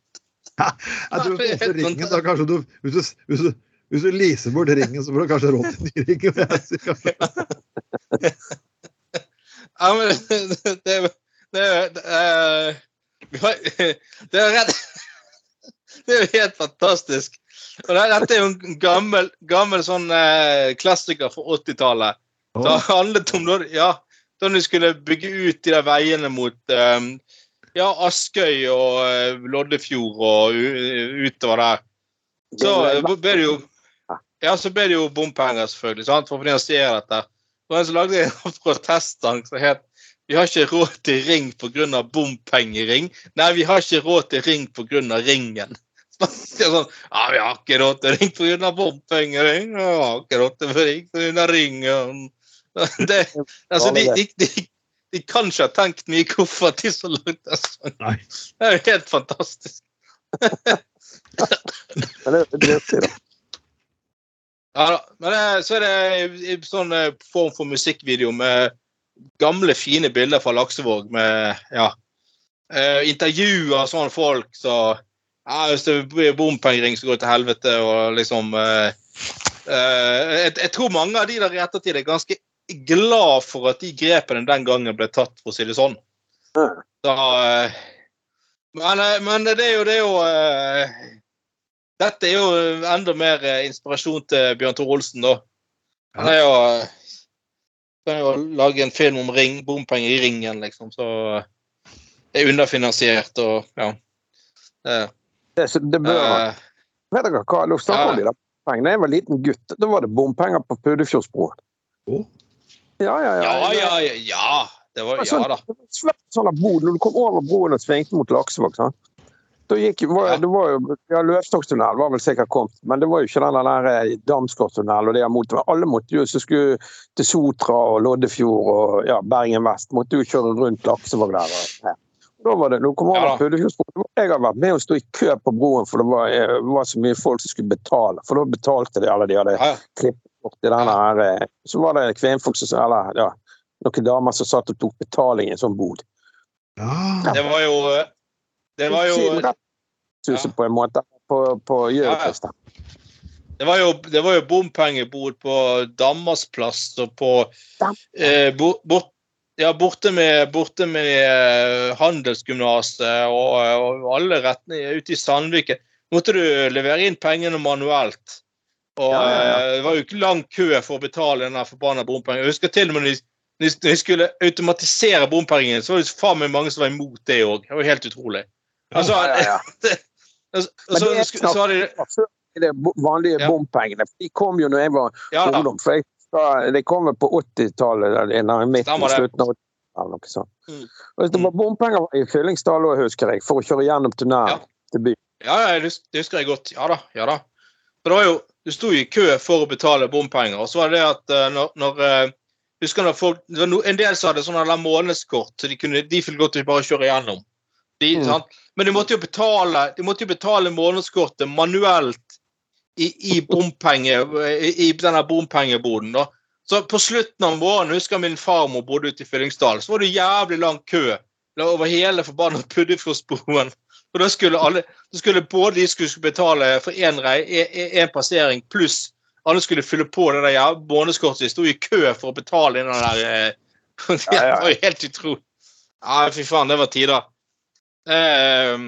Jeg tror hvis du ringen, da kanskje du hvis, du hvis, du hvis du leaser bort ringen, så får du kanskje råd til ny ring. <laughs> ja men det, det, det, det, eh, det er rett Det er jo helt fantastisk. Og dette er jo en gammel, gammel sånn eh, klassiker fra 80-tallet. Det handlet om da, ja, da de skulle bygge ut de der veiene mot eh, ja, Askøy og eh, Loddefjord og utover der. Så eh, ble det jo ja, så ble det jo bompenger, selvfølgelig, sant, for å finansiere dette. Og en som lagde en <laughs> protestsang som het Vi har ikke råd til ring pga. bompengering. Nei, vi har ikke råd til ring pga. ringen. <laughs> Er sånn, ja, Vi har ikke råd til ring pga. bompengering. Vi har ikke råd til ring pga. ringen. <laughs> Det, altså, de, de, de, de kan ikke ha tenkt mye hvorfor de langt lagde sånn. Nei. Det er jo helt fantastisk. <laughs> Men det, det, det, det, Ja da. Men så er det en sånn eh, form for musikkvideo med gamle, fine bilder fra Laksevåg med ja, intervjuer av sånne folk så ja, Hvis det blir bompengering, så går det til helvete, og liksom eh, eh, jeg, jeg tror mange av de der i ettertid er ganske glad for at de grepene den gangen ble tatt, for å si det sånn. Så, eh, men, eh, men det er jo det er jo eh, Dette er jo enda mer inspirasjon til Bjørn Tor Olsen, da. Han er jo kan jo lage en film om ring, bompenger i ringen, liksom. Så det er underfinansiert og ja. Det, Det, det bør uh, Vet dere hva, snakker Ja. de der bompengene. Da jeg var liten gutt, da var det bompenger på Pudefjordsbroen. Å? Ja, ja, ja. ja, ja, ja, ja. Det var sånn, Ja da. det var en svær sånn av bod når du kom over broen og svingte mot Laksevåg. sant? Da gikk, var, Ja. det var jo, ja, Løvstokktunnel var vel sikkert kommet, men det var jo ikke den der eh, og det motorveien. Alle måtte jo, som skulle til Sotra og Loddefjord og ja, Bergen vest, måtte jo kjøre rundt Laksevåg der. Og, ja. Da var det, når kom Ja over da. Jeg har vært med å stå i kø på broen, for det var, eh, var så mye folk som skulle betale. For da betalte de, alle de hadde Ja, ja. klippet bort i den her eh, Så var det kvinnfolk som Eller ja, noen damer som satt og tok betaling i en sånn bod. Ja. Det var jo Det var jo Ja. på en måte på, på. Gjøvik. Det var jo, det var jo bompengebod på Danmarksplass og på eh, bort, ja, borte med, borte med eh, Handelsgymnaset og, og alle retninger ute i Sandviken. Måtte du levere inn pengene manuelt. Og Ja, ja, ja. eh, det var jo ikke lang kø for å betale den der forbanna bompengen. Jeg husker til og med når de, skulle automatisere bompengene, så var det faen meg mange som var imot det òg. Det var helt utrolig. Altså, Ja, ja, ja. <laughs> altså, Men så, det er så, hadde de vanlige bompengene. De kom jo når jeg var ungdom. For jeg, de kom vel på 80-tallet, eller midten, det. slutten av 80-tallet. eller noe sånt. Mm. Og det var bompenger i Fyllingsdal òg, husker jeg, for å kjøre gjennom tunnelen Ja. til byen. Ja, ja, det husker jeg godt. Ja da. ja da. For det var jo, Du sto i kø for å betale bompenger, og så var det det at eh, når, når eh, husker når folk, det var En del som hadde sånne månedskort, så de, kunne, de fikk godt til bare kjøre gjennom. De, Mm. sant? Men de måtte jo betale de måtte jo betale månedskortet manuelt i, i bompenge, i, i denne bompengeboden. da. Så på slutten av våren husker jeg min farmor bodde ute i Fyllingsdal, så var det jævlig lang kø over hele forbanna Puddefjordsbroen. Og da skulle alle, da skulle både de skulle betale for én en passering, pluss alle skulle fylle på det der ja, månedskortet. De sto i kø for å betale inn den der eh, <laughs> Det var jo helt utrolig. Ja, fy faen, det var tider. Um,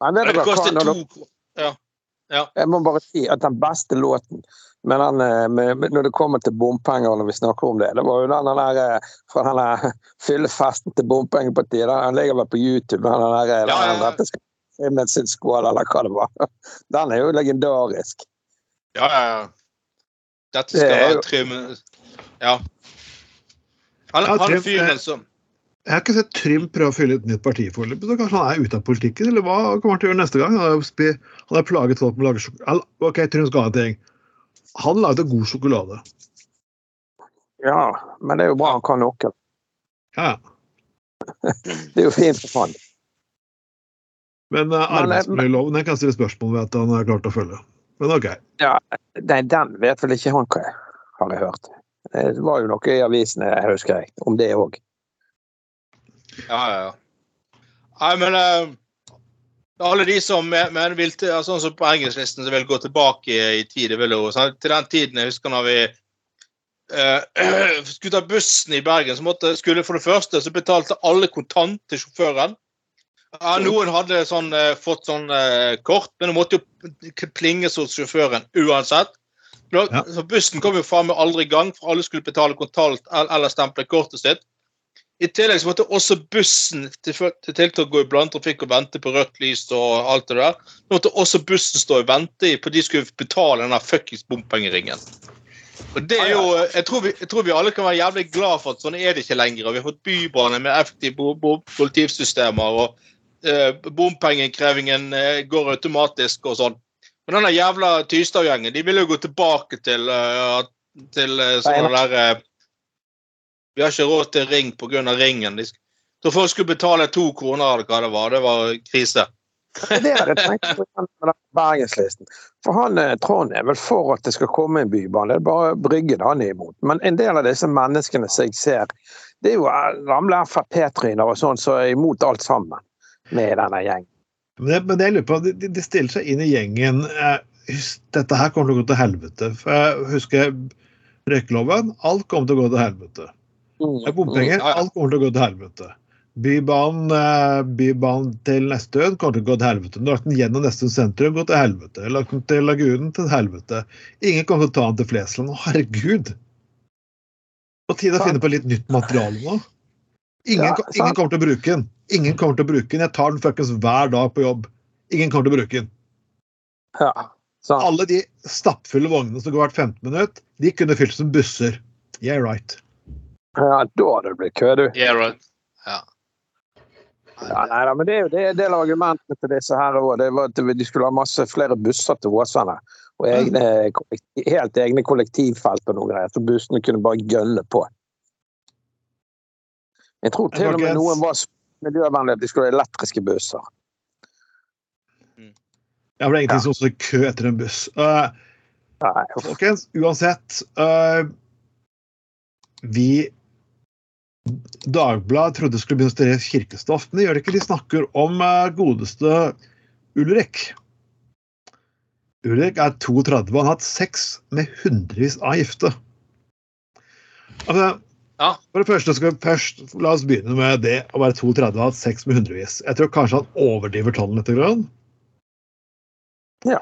Nei, det kostet to Ja. ja. Jeg må bare si at den beste låten med den, eh, når det kommer til bompenger, når vi snakker om det, det var jo den der eh, fra den der <laughs> fyllefesten til bompengepartiet. Den den ligger vel på YouTube. Den der, Ja, eh, ja, den ja. med sin skål, eller hva det var. <laughs> Den er jo legendarisk. Ja, ja, ja. Dette skal er være jo- minutter Ja. Han, Ja, han ja, fyren som Jeg har ikke sett Trym prøve å fylle et nytt parti foreløpig, så kanskje han er ute av politikken? Eller hva kommer han til å gjøre neste gang? Han har, han har plaget folk med å lage sjokolade. OK, Trym skal ha en ting. Han lagde god sjokolade. Ja, men det er jo bra han kan noe. Ja, Det er jo fint for han. Men uh, arbeidsmiljøloven den kan jeg stille spørsmål ved at han har klart å følge. Men OK. Ja, nei, den vet vel ikke han hva er, har jeg hørt. Det var jo noe i avisene, jeg husker jeg, om det òg. Ja, ja, ja. Nei, men eh, alle de som men vil til, sånn som på engelsklisten, som vil gå tilbake i, tid, vil jo, til den tiden jeg husker når vi eh, <clears throat> skulle ta bussen i Bergen, så måtte, skulle for det første så betalte alle kontant til sjåføren. Ja, noen hadde sånn, eh, fått sånn eh, kort, men det måtte jo plinges hos sjåføren uansett. Da, Ja. Så bussen kom jo faen meg aldri i gang, for alle skulle betale kontant eller stemple kortet sitt. I tillegg så måtte også bussen til, til å gå i blandtrafikk og vente på rødt lys og alt det der. Nå måtte også bussen stå og vente i på de skulle betale den fuckings bompengeringen. Og det er jo, jeg tror, vi, jeg tror vi alle kan være jævlig glad for at sånn er det ikke lenger. Vi har fått bybane med effektive kollektivsystemer, og eh, bompengeinnkrevingen eh, går automatisk og sånn. Men denne jævla Tystad-gjengen de vil jo gå tilbake til, uh, til uh, sånne der eh, Vi har ikke råd til ring pga. ringen. De så folk skulle betale to kroner eller hva det var. Det var krise. Det er det jeg tenkte på med den Bergenslisten. For han, eh, Trond er vel for at det skal komme en bybane, det er bare Bryggen han er imot. Men en del av disse menneskene som jeg ser, det er jo eh, gamle Frp-tryner og sånn som er imot alt sammen med denne gjengen. Men det, men det jeg lurer på, de, de stiller seg inn i gjengen eh, Dette her kommer til å gå til helvete. For jeg husker røykeloven. Alt kommer til å gå til helvete. Det er bompenger. Mm. Alt kommer til å gå til helvete. Bybanen, eh, bybanen til Nestøen kommer til å gå til helvete. Du har lagt den gjennom Nestøen sentrum, gå til helvete. Lagt den til Lagunen, til helvete. Ingen kommer til å ta den til Flesland. Herregud! På tide å finne på litt nytt materiale nå. Ingen, Ja, ingen kommer til å bruke den. Ingen kommer til å bruke den. Jeg tar den fuckings hver dag på jobb. Ingen kommer til å bruke den. Ja. Alle de stappfulle vognene som går hvert 15 minutt, de kunne fylt som busser. Yeah, right. Ja, da hadde det blitt kø, du. Yeah, right. Ja. Ja, nei, da, men det er jo det er en del av argumentene til disse her òg. Det var at de skulle ha masse flere busser til Åsane. Og egne, helt egne kollektivfelt og noe greier. Så bussene kunne bare gølle på. Jeg tror til og med noen var miljøvennlige at de skulle ha elektriske busser. Ja, for det er ingenting som står i kø etter en buss. Uh, Nei, folkens, uansett uh, Vi Dagbladet trodde skulle begynne å studere kirkestoff, men det gjør det ikke. De snakker om uh, godeste Ulrik. Ulrik er 32 og han har hatt sex med hundrevis av gifte. Altså, Ja. For det første skal vi først, La oss begynne med det å være 32 og ha hatt sex med hundrevis. Jeg tror kanskje han overdriver tallene litt. Grann. Ja.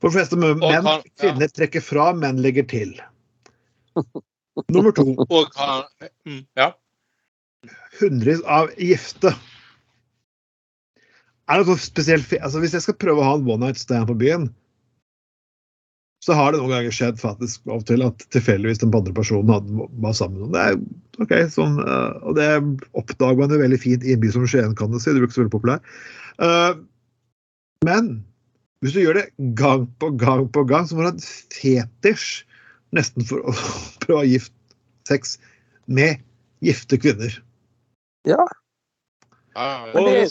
For de fleste menn, kvinner trekker fra, menn legger til. Nummer to. Og mm, Ja. Hundrevis av gifte. Er det noe spesielt altså Hvis jeg skal prøve å ha en one night stand på byen, så har det noen ganger skjedd faktisk av og til at tilfeldigvis den andre personen hadde, var sammen med er ok, sånn, eh, og det oppdager man jo veldig fint i en by som Skien, kan du si. Du er ikke så veldig populær. Uh, men hvis du gjør det gang på gang på gang, så må du ha en fetisj nesten for å <laughs> prøve å ha gift sex med gifte kvinner. Ja. ja, ja. er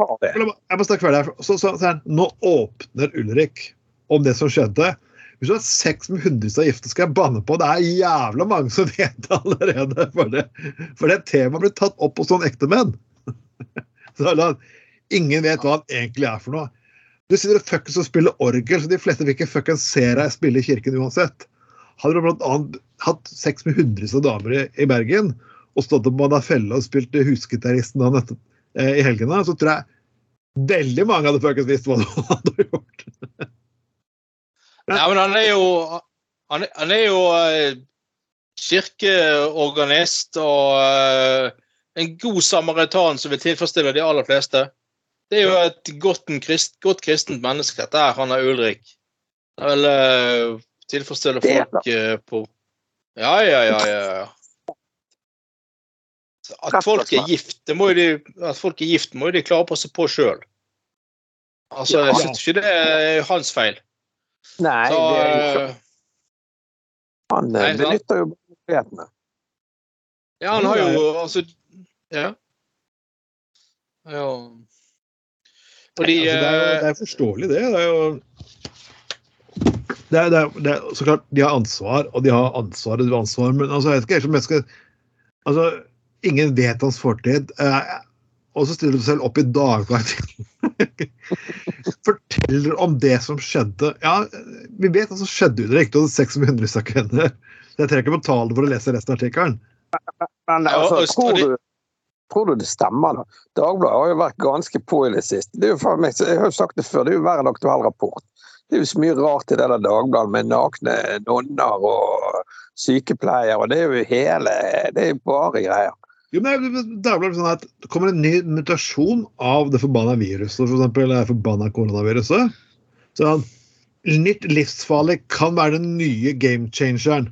har det. Jeg må- jeg må snakke ferdig her. Så, så, så, nå åpner Ulrik om det som skjedde. Hvis du har sex med hundrevis av gifte, skal jeg banne på. Det er jævla mange som <laughs> vet det allerede. For det, for det temaet blir tatt opp hos sånne ekte menn. <laughs> Så ingen vet hva han egentlig er for noe. Du sitter og fuckings og spiller orgel, så de fleste vil ikke fuckings se deg spille i kirken uansett. Hadde du annet hatt sex med hundrevis av damer i, i Bergen og stått opp med Felle og spilt husgitaristen da nettopp, eh, i helgene, så tror jeg veldig mange hadde fuckings visst hva du hadde gjort. <laughs> Ja, men han er jo Han er, han er jo eh, kirkeorganist og eh, en god samaritan som vil tilfredsstille de aller fleste. Det er jo et godt, en krist, godt kristent menneske, dette her, han er Ulrik. Han vil uh, tilfredsstille er folk eh, på Ja, ja, ja. ja. At folk er gift, det må de, at folk er gift, må jo de klare å passe på sjøl. Altså, jeg syns ikke det er hans feil. Nei, Så, det er ikke eh, Han Nei, eh, benytter jo mulighetene. Ja, han har jo altså Ja. Ja. Fordi altså, det, er jo, eh, det er forståelig, det. Det er jo det er, det, er, det er så klart, De har ansvar, og de har ansvaret, de har ansvar, men altså, jeg vet ikke jeg om jeg skal altså, Ingen vet hans fortid. Eh, og så stiller du selv opp i Dagbladet. <laughs> Forteller om det som skjedde. Ja, vi vet hva som skjedde under av kvinner. Så Jeg trenger ikke betale for å lese resten av artikkelen. Men altså, tror, du, tror du det stemmer, da? Dagbladet har jo vært ganske på i det siste. Det er jo meg, jeg har jo sagt det før, det er jo hver en aktuell rapport. Det er jo så mye rart i det der Dagbladet med nakne nonner og sykepleiere, og det er jo hele Det er jo bare greier. Jo, men det er sånn at Det kommer en ny mutasjon av det forbanna viruset, for eksempel det forbanna koronaviruset. Sånn, nytt livsfarlig kan være den nye game changeren.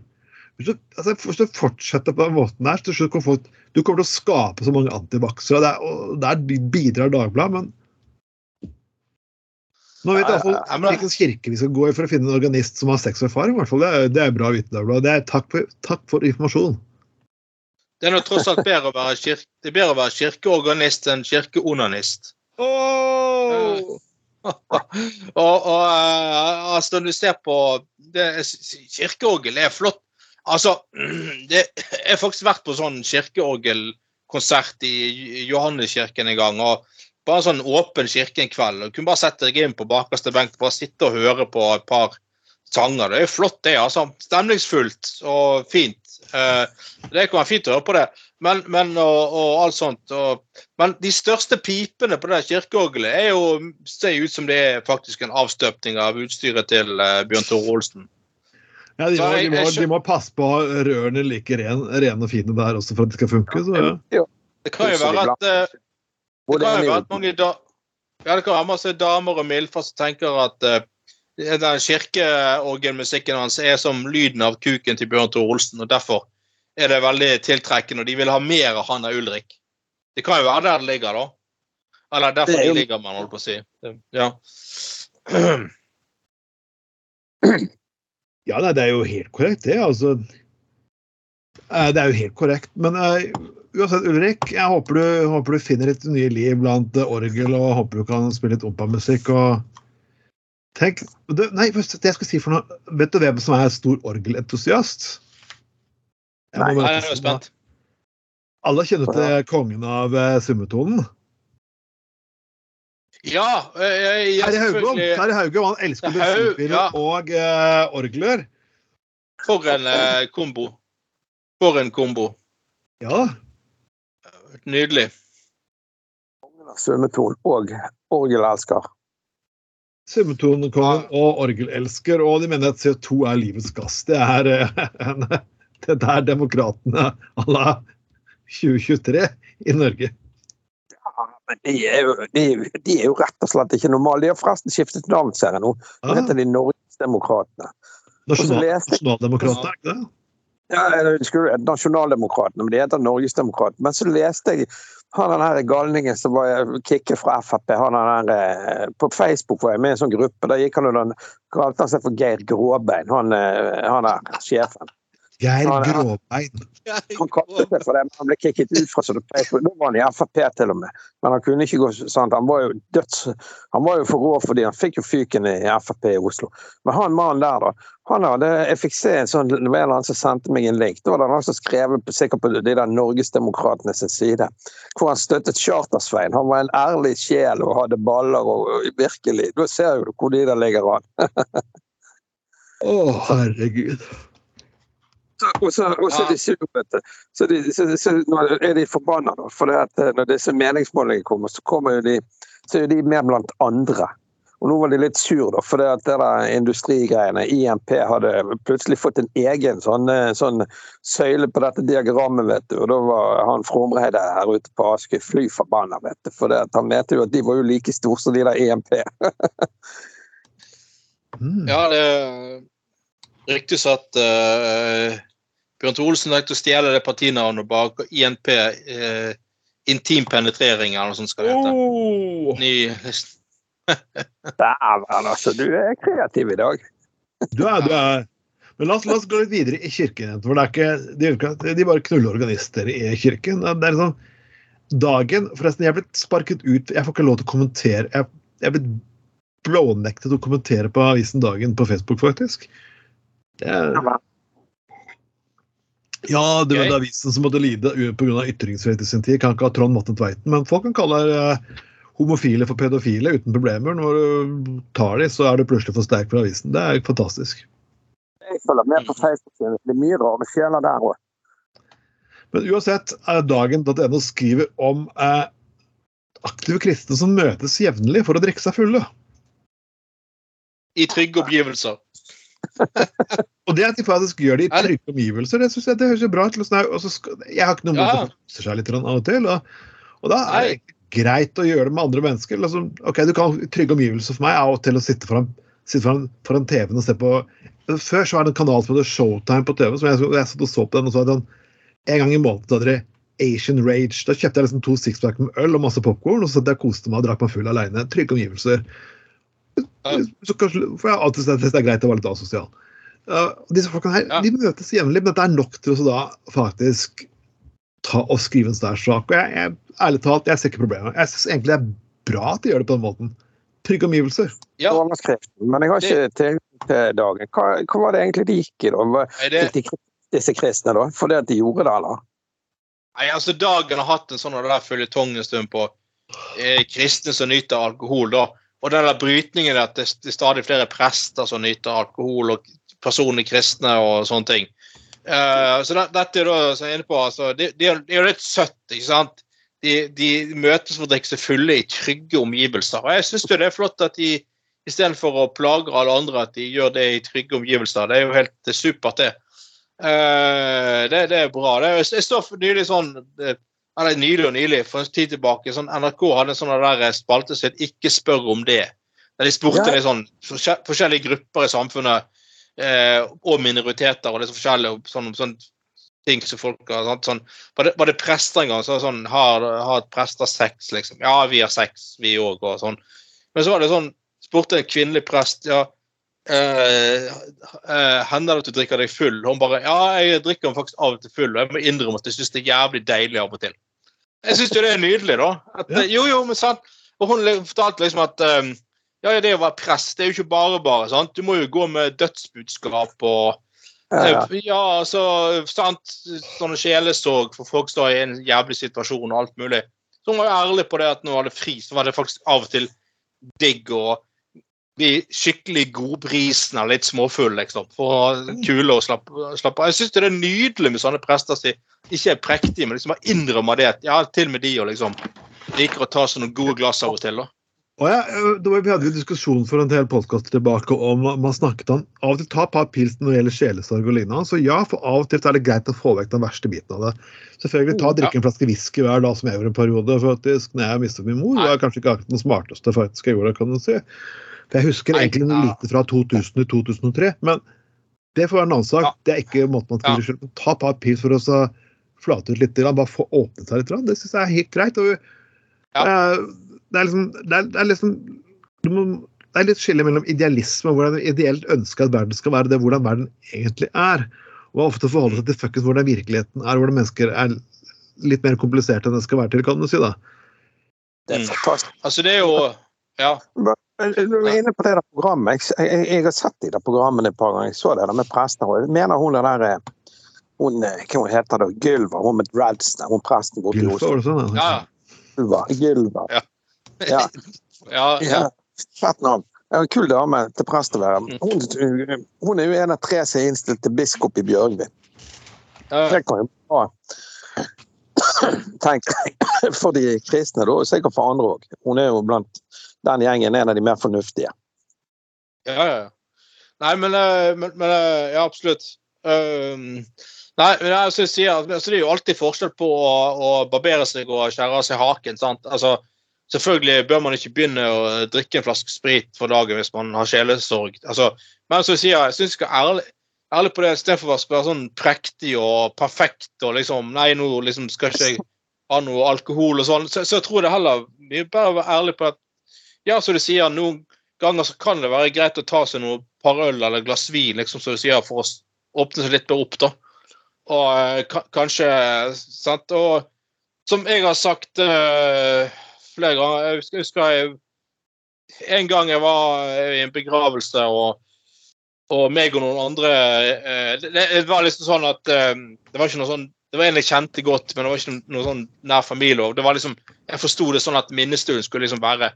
Hvis du, altså, hvis du fortsetter på den måten her, så kommer folk, du kommer til å skape så mange antivaksere. og er- Der bidrar Dagbladet, men nå vet jeg i hvert Ja, fall men- hvilken kirke vi skal gå i for å finne en organist som har sexerfaring. Det det er bra å vite, Dagbladet. Takk, for, takk for informasjon. Det er nå tross alt bedre å være, kirke, det er bedre å være kirkeorganist enn kirkeonanist. Oh! og, og eh, altså, når du ser på det, Kirkeorgel er flott. Altså, <clears throat> det, jeg har faktisk vært på sånn kirkeorgelkonsert i Johanneskirken en gang. og Bare en sånn åpen kirke en kveld. og Kunne bare sette deg inn på bakerste benk bare sitte og høre på et par sanger. Det er flott, det. altså. Stemningsfullt og fint. Eh, det kan være fint å høre på det. Men, men og, og, alt sånt. Og, men de største pipene på det kirkeorgelet er jo, ser ut som det er faktisk en avstøpning av utstyret til uh, Bjørn Tore Olsen. Ja, de må, de, må, de må, passe på rørene like ren, og fine der også for at det skal funke. Så, ja. Det kan jo være at uh, det kan jo være at mange da, ja, det kan være masse damer og mildfar som tenker at uh, den kirkeorgelmusikken hans er som lyden av kuken til Bjørn Tore Olsen, og derfor er det veldig tiltrekkende, og de vil ha mer av han av Ulrik. Det kan jo være der det ligger, da. Eller derfor det de ligger, man holder på å si. Ja. <clears throat> Ja, nei, det er jo helt korrekt, det. Altså eh, Det er jo helt korrekt. Men uh, uansett, Ulrik, jeg håper du, håper du, finner litt nye liv blant orgel, og håper du kan spille litt ompamusikk. og Tenk, det, nei, det jeg skal si for noe, Vet du hvem som er stor orgelentusiast? Nei, jeg er spent. Alle kjenner til kongen av uh, summetonen? Ja, jeg, jeg, selvfølgelig Terje Haugom han elsker musikkspillere ja. og uh, orgler. For en uh, kombo. For en kombo. Ja. Nydelig. Kongen av summetonen og orgelelsker. Summetonkongen og orgelelsker, og de mener at CO2 er livets gass. Det er <laughs> en det er demokratene à la 2023 i Norge. Ja, men de er, jo, de, de er, jo, rett og slett ikke normale. De har forresten skiftet navn, ser jeg nå. Nå ah. heter de Norgesdemokratene. Nasjonaldemokratene, er ikke det? Ja, Nasjonaldemokratene, men de heter Norgesdemokratene. Men så leste jeg han den her galningen som var kicket fra Frp, han den her, eh, på Facebook var jeg med i en sånn gruppe. Da gikk han og kalte han seg for Geir Gråbein, han, eh, han er sjefen. Geir Gråbein. <laughs> Han kalte seg for det, men han ble kicket ut fra sånn Facebook. Da var han i Frp til og med. Men han kunne ikke gå sånn. Han var jo døds... Han var jo for rå fordi han fikk jo fyken i Frp i Oslo. Men han mannen der, da. Han hadde, jeg fikk se en sånn, det var en annen som sendte meg en link. Da var det han som skrev sikkert på de der Norgesdemokratene sin side. Hvor han støttet Charter-Svein. Han var en ærlig sjel og hadde baller og, og virkelig Da ser du hvor de der ligger an. <laughs> Å, oh, herregud. Og så, de sur, så, de, så, så er de forbanna, da. For det at eh, når disse meningsmålingene kommer, så kommer jo de, så er de mer blant andre. Og nå var de litt sur, da, for det at det der industrigreiene, IMP, hadde plutselig fått en egen sånn, eh, sånn søyle på dette diagrammet, vet du. Og da var han Fromreide her ute på Askøy fly forbanna, vet du. For det at han mente jo at de var jo like store som de der IMP. <laughs> mm. Ja, det ryktes at uh, Bjørn Tore Olsen ønsker å stjele det partinavnet bak INP. Eh, intim penetrering, eller noe sånt skal det hete. Oh. Ny <laughs> Dæven, altså. Du er kreativ i dag. du er, du er. Men la oss, la oss, gå litt videre i kirken. for det er ikke, De, de bare knuller organister i kirken. Det er liksom dagen Forresten, jeg er blitt sparket ut. Jeg får ikke lov til å kommentere. Jeg, jeg er blitt blånektet å kommentere på avisen Dagen på Facebook, faktisk. Det ja, det var avisen som måtte lide pga. ytringsfrihet i sin tid. Kan ikke ha Trond Matten Tveiten, men folk kan kalle uh, homofile for pedofile uten problemer. Når du tar dem, så er du plutselig for sterk for avisen. Det er fantastisk. Jeg følger med på Facebook. Det er mye rare sjeler der òg. Men uansett, er dagen.no skriver om eh, aktive kristne som møtes jevnlig for å drikke seg fulle. I trygge omgivelser. Og det at de faktisk gjør det i trygge omgivelser, det synes jeg det høres jo bra ut. Jeg har ikke noe mot å forstyrre seg litt av og til. Og, og, da er det greit å gjøre det med andre mennesker. Liksom, ok, Du kan trygge omgivelser for meg av og til å sitte foran, sitte foran, foran TV-en og se på Før så var det en kanal som het Showtime på TV. som Jeg, jeg satt og så på den, og så hadde den en gang i måneden hadde de Asian Rage. Da kjøpte jeg liksom to sixpack med øl og masse popkorn, og så satt jeg og koste meg og drakk meg full aleine. Trygge omgivelser. Så kanskje, for jeg har alltid syntes det er greit å være litt asosial. Uh, disse folkene her, ja. de møtes jevnlig, men dette er nok til å da faktisk ta og skrive en sånn sak. Og jeg, jeg, ærlig talt, jeg ser ikke problemet. Jeg syns egentlig det er bra at de gjør det på den måten. Trygge omgivelser. Ja. Men jeg har ikke tilgang til dagen. Hva, hva var det egentlig de gikk i, da? Det- de, disse kristne, da? Fordi at de gjorde det, eller? Nei, altså Dagen har hatt en sånn føljetong en stund på eh, kristne som nyter alkohol. da. Og den der brytningen at det, er stadig flere prester som nyter alkohol, og personlig kristne og sånne ting. Uh, så det, dette er da, som jeg er inne på, altså, det, det, er- jo litt søtt. ikke sant? De, de møtes for å drikke seg fulle i trygge omgivelser. Og jeg syns det er flott at de istedenfor å plage alle andre, at de gjør det i trygge omgivelser. Det er jo helt er supert, det. Uh, det, det er bra. Det, jeg så nylig sånn eh, eller nylig og nylig, for en tid tilbake, sånn NRK hadde en sånn der spalte som het 'Ikke spør om det'. Der de spurte Ja. sånn forskjellige grupper i samfunnet eh, og minoriteter og litt så forskjellige sånn, sånn ting som folk har? Sånn, var, det, var det prester en gang? Så sånn, har, har prester sex, liksom? Ja, vi har sex, vi òg, og sånn. Men så var det sånn, spurte en kvinnelig prest ja, eh, eh, Hender det at du drikker deg full? Hun bare Ja, jeg drikker faktisk av og til full, og jeg må innrømme at jeg syns det er jævlig deilig av og til. Jeg syns jo det er nydelig, da. At, Ja. Jo, jo, men sant. Og hun fortalte liksom at um, ja, det å være prest, det er jo ikke bare bare. sant? Du må jo gå med dødsbudskap og Ja, ja. Eh, Ja, altså sant, Sånne sjelesorg for folk står i en jævlig situasjon og alt mulig. Så hun var jo ærlig på det at når hun hadde fri, så var det faktisk av og til digg å bli skikkelig godbrisen eller litt småfulle, liksom. For å ha kule og slappe, av. Jeg syns det er nydelig med sånne prester som ikke er prektige, men liksom innrømmer det. Ja, til og med de og liksom liker å ta seg noen gode glass av og til. da. Og ja, øh, var, vi hadde jo diskusjon for en del podkaster tilbake om man snakket om av og til ta et par pils når det gjelder sjelesorg og lignende. Så ja, for av og til er det greit å få vekk den verste biten av det. Selvfølgelig ta og drikke en flaske whisky hver dag som jeg gjorde en periode. faktisk, når jeg mistet min mor, var kanskje ikke akkurat den smarteste faktisk jeg gjorde, kan du si. For jeg husker Nei, egentlig ja. lite fra 2000 til 2003, men det får være en annen sak. Ja. Det er ikke måten man skal Ja. gjøre. Ta et par pils for å flate ut litt, bare få åpnet seg litt. Det syns jeg er helt greit. og Ja. det er- det er liksom, det er, det er liksom du må, Det er litt skille mellom idealisme og hvordan du ideelt ønsker at verden skal være, det hvordan verden egentlig er. Og ofte forholde seg til fuckings hvordan virkeligheten er, hvordan mennesker er litt mer kompliserte enn det skal være til, kan du si. da. Det er Mm. fantastisk. Altså, det er jo Ja. Men Du er inne på det der programmet. Jeg, jeg, jeg har sett de der programmene et par ganger. Jeg så det der med prester. og Jeg mener hun der eh, hun, eh, Hva hun heter det? Gylva? Hun med dreads der. Hun presten borte i Gylfa, Oslo. var det sånn? Ja. Gylva. Gylva. Ja. Ja. <laughs> ja, ja. Ja, Fett navn. En kul dame til prest å være. Mm. Hun, hun er jo en av tre som er innstilt til biskop i Bjørgvin. Det kan jo bra. Tenk <coughs> for de kristne, da, og sikkert for andre òg. Hun er jo blant den gjengen er en av de mer fornuftige. Ja, ja. Nei, men, eh, men, men eh, Ja, absolutt. Um, nei, men jeg skal si at altså, Det er jo alltid forskjell på å, å barbere seg og skjære av seg haken. sant? Altså, Selvfølgelig bør man ikke begynne å drikke en flaske sprit for dagen hvis man har sjelesorg. Altså, men som jeg sier, jeg syns jeg skal ærlig, ærlig på det istedenfor å være sånn prektig og perfekt og liksom Nei, nå liksom skal ikke jeg ha noe alkohol og sånn. Så, så jeg tror det heller mye bedre å være ærlig på at ja, som du sier, noen ganger så kan det være greit å ta seg noe par øl eller glass vin, liksom, som du sier, for å åpne seg litt mer opp, da. Og eh, kanskje Sant? Og som jeg har sagt uh, flere ganger Jeg husker, jeg husker jeg, en gang jeg var i en begravelse, og, og meg og noen andre uh, det, det var liksom sånn at uh, Det var ikke noe sånn det var en jeg kjente godt, men det var ikke noe sånn nær familie. det var liksom, Jeg forsto det sånn at minnestunden skulle liksom være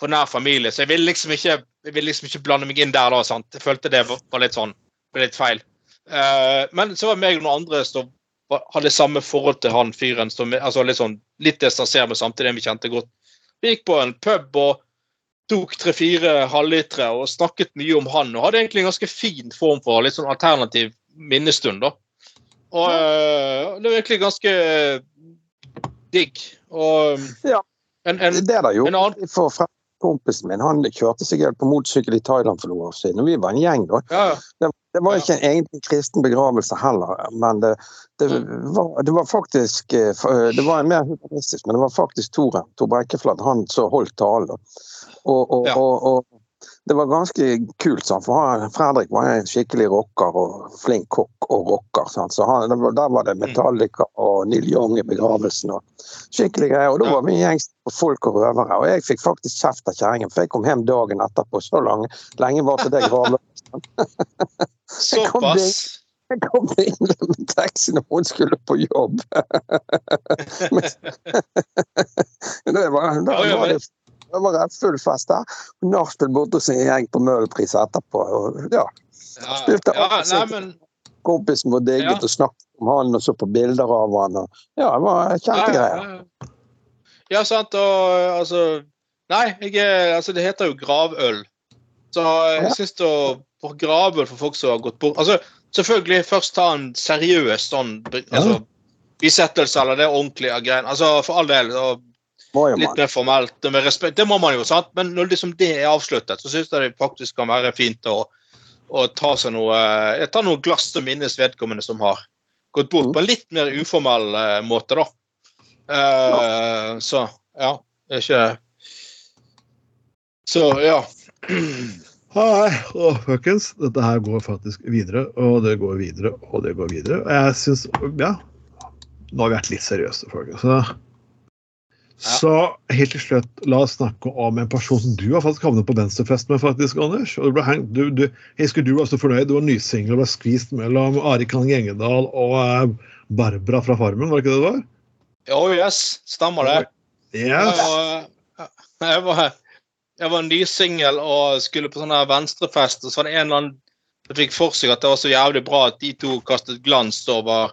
for nær familie. Så jeg ville liksom ikke, liksom ikke blande meg inn der da. sant? Jeg følte det var, litt sånn, ble litt feil. Uh, men så var meg og noen andre som hadde samme forhold til han fyren. Som, altså litt sånn, litt distansert, men samtidig vi kjente godt. Vi gikk på en pub og tok tre-fire halvlitere og snakket mye om han. Og hadde egentlig en ganske fin form for litt sånn alternativ minnestund. da. Og uh, det var egentlig ganske digg. Og Ja. en, en, Det der en annen for fra- kompisen min. Han kjørte seg helt på motorsykkel i Thailand for noen år siden. og Vi var en gjeng da. ja. Det, det var ikke egentlig en kristen begravelse heller, men det, det, Mm. var, det var faktisk eh, eh, Det var en mer humanistisk, men det var faktisk Tore Tor Brekkeflat, han som holdt talen. Og, og, Ja. og, og det var ganske kult, Sant? for Fredrik var en skikkelig rocker og flink kokk og rocker. Sant? Så han, Der var det Metallica og Neil Young i begravelsen. og Skikkelig greier. Og da var vi en gjeng på folk og røvere. Og jeg fikk faktisk kjeft av kjerringen, for jeg kom hjem dagen etterpå. Så lang, lenge varte det gravløst. <laughs> Såpass. Jeg kom inn med taxi når hun skulle på jobb. <laughs> <laughs> Men- det var, da var det, det var rett full fest der. Nachspiel borte hos en gjeng på Møhlenpris etterpå. Og, ja, Spilte ja, ja, nei, men kompisen vår digget Ja. og snakket om han og så på bilder av han. Og, ja, det var kjempegreier. Ja, ja. Ja, sant, og altså Nei, jeg, er- altså, det heter jo gravøl. Så jeg syns å få gravøl for folk som har gått bort Altså, selvfølgelig først ta en seriøs sånn altså, bisettelse eller det ordentlige greiene. Altså, for all del. Og litt mer formelt og med respekt. Det må man jo, sant? Men når liksom det er avsluttet, så syns jeg det faktisk kan være fint å, å ta seg noe Jeg Ta noe glass som minnes vedkommende som har gått bort, på en litt mer uformell eh, måte, da. Eh, Så ja. Det er ikke Så ja. <clears throat> Hei, og folkens, dette her går faktisk videre, og det går videre, og det går videre. Og jeg syns Ja, nå har vi vært litt seriøse, folkens. Så, så helt til slutt, la oss snakke om en person som du har faktisk havnet på venstrefest med, faktisk, Anders. Og du ble hengt, du, du, jeg husker du var så fornøyd. Du var nysingel og ble skvist mellom Ari Klang Gjengedal og eh, Barbara fra Farmen, var det ikke det det var? Oh yes, stemmer det. Yes. Jeg var, jeg var, jeg var nysingel og skulle på sånn venstrefest, og så var det en eller annen som fikk for seg at det var så jævlig bra at de to kastet glans over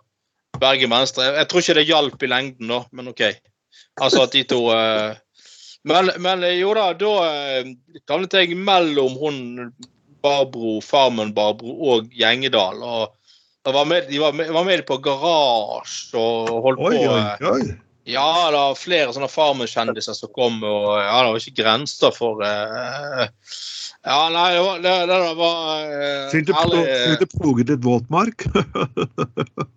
Bergen Venstre. Jeg, jeg tror ikke det hjalp i lengden, da, men OK. Altså at de to eh, men, men jo da, da eh, havnet jeg mellom hun Barbro, Farmen Barbro og Gjengedal. og og var med, de var med, var med på garasje og holdt Oi, på oi, eh, oi. ja, det var flere sånne Farmen-kjendiser som kom, og ja, det var ikke grenser for eh, Ja, nei, det var, det, det var eh, du ploget litt våtmark? <laughs>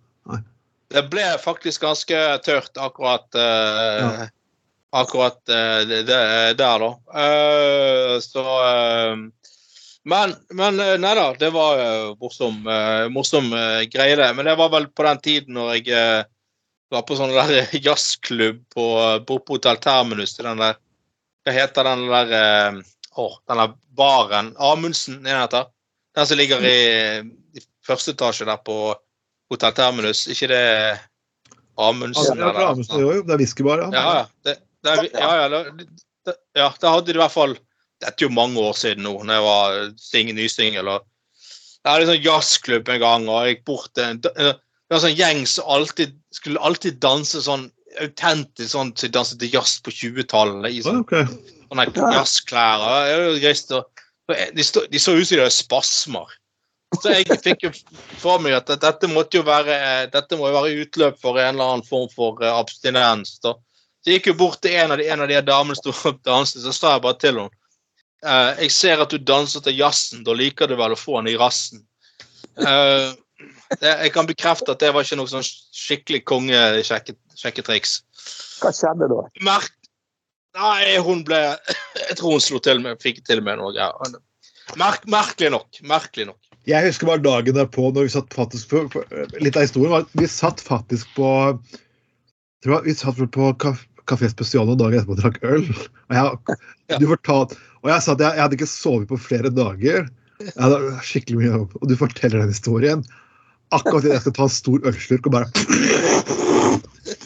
Det ble faktisk ganske tørt akkurat eh, Akkurat uh, det, der, da. Uh, så Men, men nei da, det var morsom, morsom greie, det. Men det var vel på den tiden når jeg var på sånn der <laughs> jazzklubb på, på Hotell Terminus til den der Hva heter den der Å, den der baren Amundsen, er den heter? Den som ligger i, i første etasje der på Hotell Terminus. Ikke det Amundsen? Ja, fra eller- jo, det er whiskybar, ja. ja, ja. Det, det, er- ja, ja, det, det, ja, det hadde de i hvert fall Dette er jo mange år siden nå, når jeg var sing, nysingel. Jeg hadde en sånn jazzklubb en gang, og jeg gikk bort til en Det var en sånn gjeng som alltid skulle alltid danse sånn autentisk sånn som danset til jazz på 20-tallet. i sånn, okay. sånne jazzklær. det De, de så ut som de hadde spasmer. Så jeg fikk jo for meg at dette måtte jo være dette må jo være utløp for en eller annen form for eh, abstinens. da. Så jeg gikk jo bort til en av de, en av de damene som sto og danset, så sa jeg bare til henne Uh, Jeg ser at du danser til jazzen, da liker du vel å få den i rassen. Uh, det, jeg kan bekrefte at det var ikke noe sånn skikkelig kongesjekketriks. Hva skjedde da? Merk... Nei, hun ble <laughs> Jeg tror hun slo til med, fikk til med noe. Ja. Merk, merkelig nok. Merkelig nok. Jeg husker bare dagen derpå når vi satt faktisk på, på Litt av historien var at vi satt faktisk på jeg Vi satt på Kaf- Kafé Spesial noen dager etterpå og drakk øl. Og jeg, du fortalte, og jeg sa at jeg, jeg hadde ikke sovet på flere dager. Jeg hadde skikkelig mye jobb. Og du forteller den historien akkurat idet jeg skal ta en stor ølslurk og bare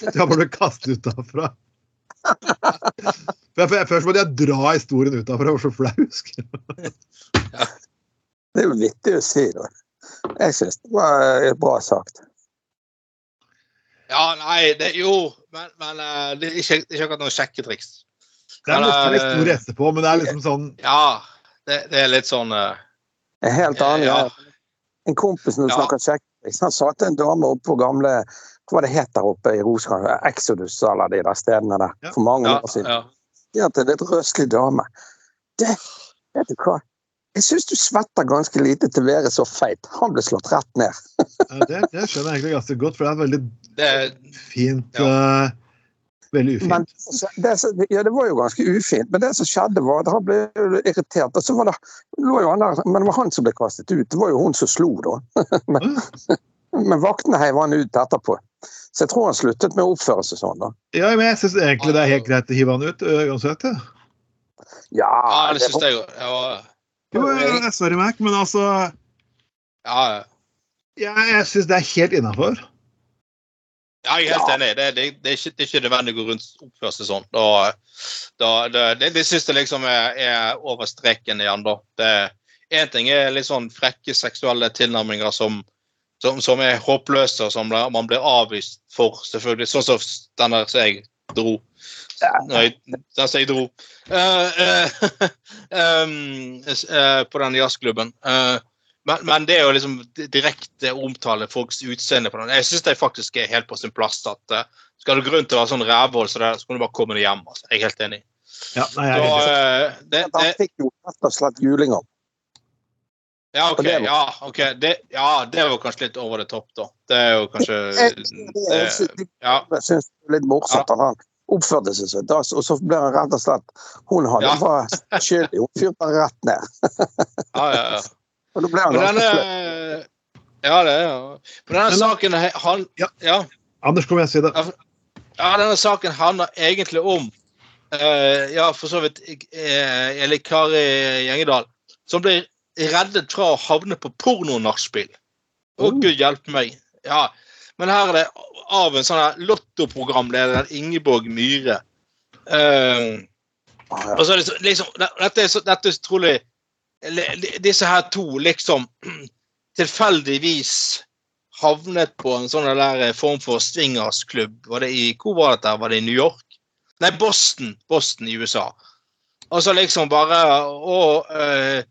Jeg bare ble kastet ut derfra. Først måtte jeg dra historien ut derfra, jeg var så flau. husker jeg. Det er jo vittig å si, da. Jeg syns det var eh, bra sagt. Ja, nei, det Jo, men, men eh, det er ikke, ikke akkurat noe sjekketriks. Det er en Men, morsom eh, etterpå, men det er liksom sånn Ja, det, det er litt sånn uh, En helt annen Ja. En kompis når du Ja. snakker sjekketriks, han sa til en dame oppe på gamle Hva var det het der oppe i Rosenborg? Exodus eller de der stedene der. For mange ja, år siden. ja. Ja, til en litt røslig dame. Det, vet du hva? Jeg syns du svetter ganske lite til å være så feit. Han ble slått rett ned. <laughs> Det, det skjønner jeg egentlig ganske godt, for det er et veldig Det, fint eh, Veldig ufint. Men det, ja, det var jo ganske ufint, men det som skjedde var at han ble irritert. og så var det, lå jo han der, Men det var han som ble kastet ut. Det var jo hun som slo, da. <laughs> men, men vaktene heiv han ut etterpå. Så jeg tror han sluttet med å oppføre seg sånn. da. Ja, men jeg syns egentlig det er helt greit å hive han ut øh, uansett. Ja. Ja, Ja, det syns jeg jo. Ja, Jo, sorry, Mac, men altså ja. ja, Jeg syns det er helt innafor. Ja, jeg er helt enig. Det, det, det, er ikke, det er ikke nødvendig å gå rundt og oppføre seg sånn. Da, da, det det, det syns jeg liksom er, er over streken igjen, da. Én ting er litt sånn frekke seksuelle tilnærminger som, som, som er håpløse, og som man blir avvist for, selvfølgelig. Sånn som den der som jeg dro. Nei, den som jeg dro. Eh, eh, <laughs> um, eh, på den jazzklubben. Eh, men, men det er jo liksom direkte omtale folks utseende på den. Jeg syns det faktisk er helt på sin plass at skal du grunn til å være sånn rævhold, så, så kan du bare komme deg hjem. Altså. Jeg er helt enig. Ja, nei, jeg er Så, helt enig. eh, det, det, fikk jo rett og slett julinger. ja, OK. Det Ja, ok, det, ja, det var kanskje litt over det topp, da. Det er jo kanskje Jeg, det, Ja. det var litt morsomt at han oppførte seg sånn. Da- Og så ble han rett og slett Hun hadde Ja. var skyldig. Hun fyrte han rett ned. <laughs> Ja, ja, ja. Og da ble han denne. Ja, det er jo For denne Men- saken han, Ja. ja. Anders, kom igjen, si det. Ja, denne saken handler egentlig om uh, Ja, for så vidt uh, Eli Kari Gjengedal, som blir reddet fra å havne på pornonachspiel. Å, Oh. gud hjelpe meg. Ja. Men her er det av en sånn lottoprogramleder, Ingeborg Myhre. Eh, Ah, og så er det så- liksom, dette, er så, dette er så trolig Disse her to liksom <clears throat> tilfeldigvis havnet på en sånn der form for swingersklubb. Var det i, hvor var dette? Var det i New York? Nei, Boston. Boston i USA. Og så liksom bare Og eh, de-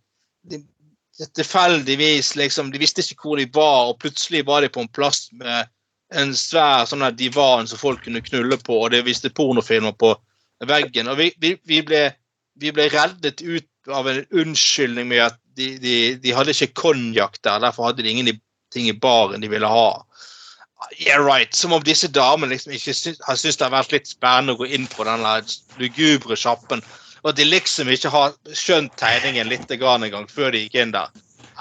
tilfeldigvis, liksom De visste ikke hvor de var, og plutselig var de på en plass med en svær sånn der divan som folk kunne knulle på, og det viste pornofilmer på veggen. Og vi, vi, vi, ble, vi ble reddet ut av en unnskyldning med at de, de, de hadde ikke konjakk der, derfor hadde de ingen ting i baren de ville ha. Yeah, right. Som om disse damene liksom ikke syns, har syntes det har vært litt spennende å gå inn på den lugubre sjappen. Og at de liksom ikke har skjønt tegningen litt grann engang før de gikk inn der.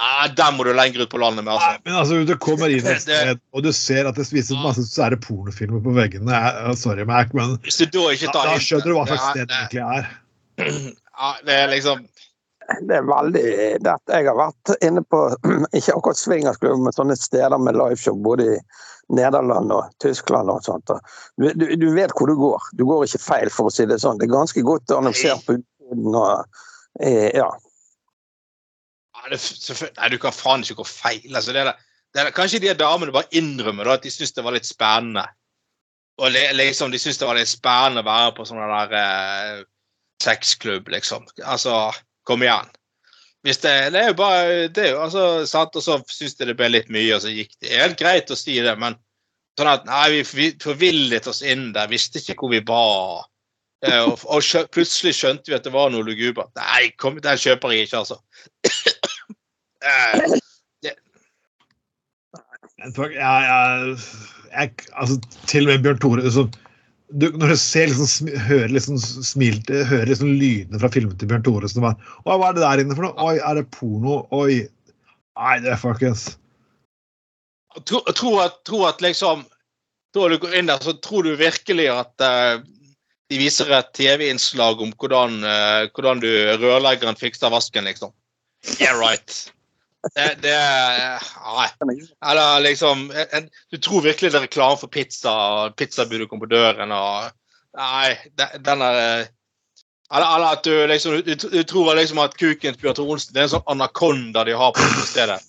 Ah, den må du lenger ut på landet med, altså. Men altså, du kommer inn et sted, og du ser at det vises masse sære pornofilmer på veggene. Jeg- Sorry, Mac, men da da, skjønner du hva slags sted det egentlig er. Ja, det er liksom Det er veldig det, Jeg har vært inne på <clears throat> ikke akkurat swingersklubb, men sånne steder med liveshow både i Nederland og Tyskland og sånt. Du, du, du vet hvor du går. Du går ikke feil, for å si det sånn. Det er ganske godt annonsert på utsiden. og eh, ja. Nei, du kan faen ikke gå feil. Altså, det er, det er, kanskje de damene bare innrømmer da, at de syns det var litt spennende. Og liksom, de syns det var litt spennende å være på sånn der eh, sexklubb, liksom. Altså, kom igjen. Hvis det, det er jo bare det er jo, altså, sant? Og så syns de det ble litt mye, og så gikk det. Er helt greit å si det, men sånn at nei, vi, vi forvillet oss inn der, visste ikke hvor vi var. Eh, og og skjø, plutselig skjønte vi at det var noe lugubert. Nei, kom, den kjøper jeg ikke, altså. <coughs> Eh, jeg, jeg, jeg, altså, til og med Bjørn Tore så, du, Når du ser liksom, hører liksom smilte, hører liksom lydene fra filmen til Bjørn bare, Oi, hva er det der inne for noe? Oi, er det porno? Oi. Nei, det er folkens. Jeg tror at, tror at liksom Da du går inn der, så tror du virkelig at uh, de viser et TV-innslag om hvordan, uh, hvordan du rørleggeren fikser vasken, liksom. Yeah, right. Det, det Nei. Eller liksom en, Du tror virkelig det er reklame for pizza, og pizzabudet kommer på døren og Nei, den er eller at du liksom du, du tror liksom at kuken til Bjørn Tore Olsen det er en sånn anakonda de har på stedet.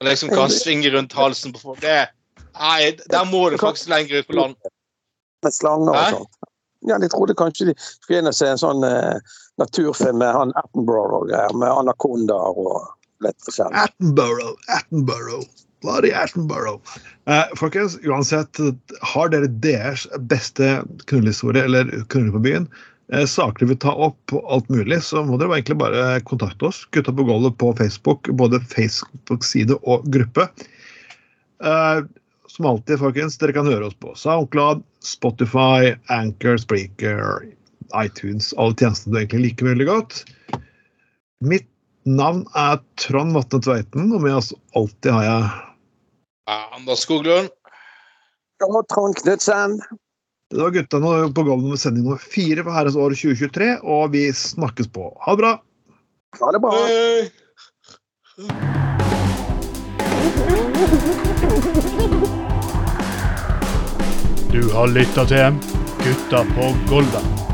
Og liksom kan svinge rundt halsen på folk. Det, nei, der må du faktisk lenger ut på land. Med slanger og sånt. Ja, de trodde kanskje de skulle inn og se en sånn eh, naturfilm med han Attenborough og greier, med anakondaer og litt forskjellig. Attenborough, Attenborough. Bloody Attenborough. Eh, folkens, uansett, har dere deres beste knullehistorie eller knulle på byen, eh, saker dere vil ta opp alt mulig, så må dere egentlig bare kontakte oss. Gutta på gulvet på Facebook, både Facebook-side og gruppe. Eh, som alltid, folkens, dere kan høre oss på SoundCloud, Spotify, Anchor, Spreaker, iTunes, alle tjenestene du egentlig liker veldig godt. Mitt navn er Trond Vatne Tveiten, og med oss alltid har jeg Anders Skoglund. Og Trond Knutsen. Det var gutta nå på gulvet med sending nummer fire for herres år 2023, og vi snakkes på. Ha det bra! Ha det bra. Du har lytta til Gutta på Golda.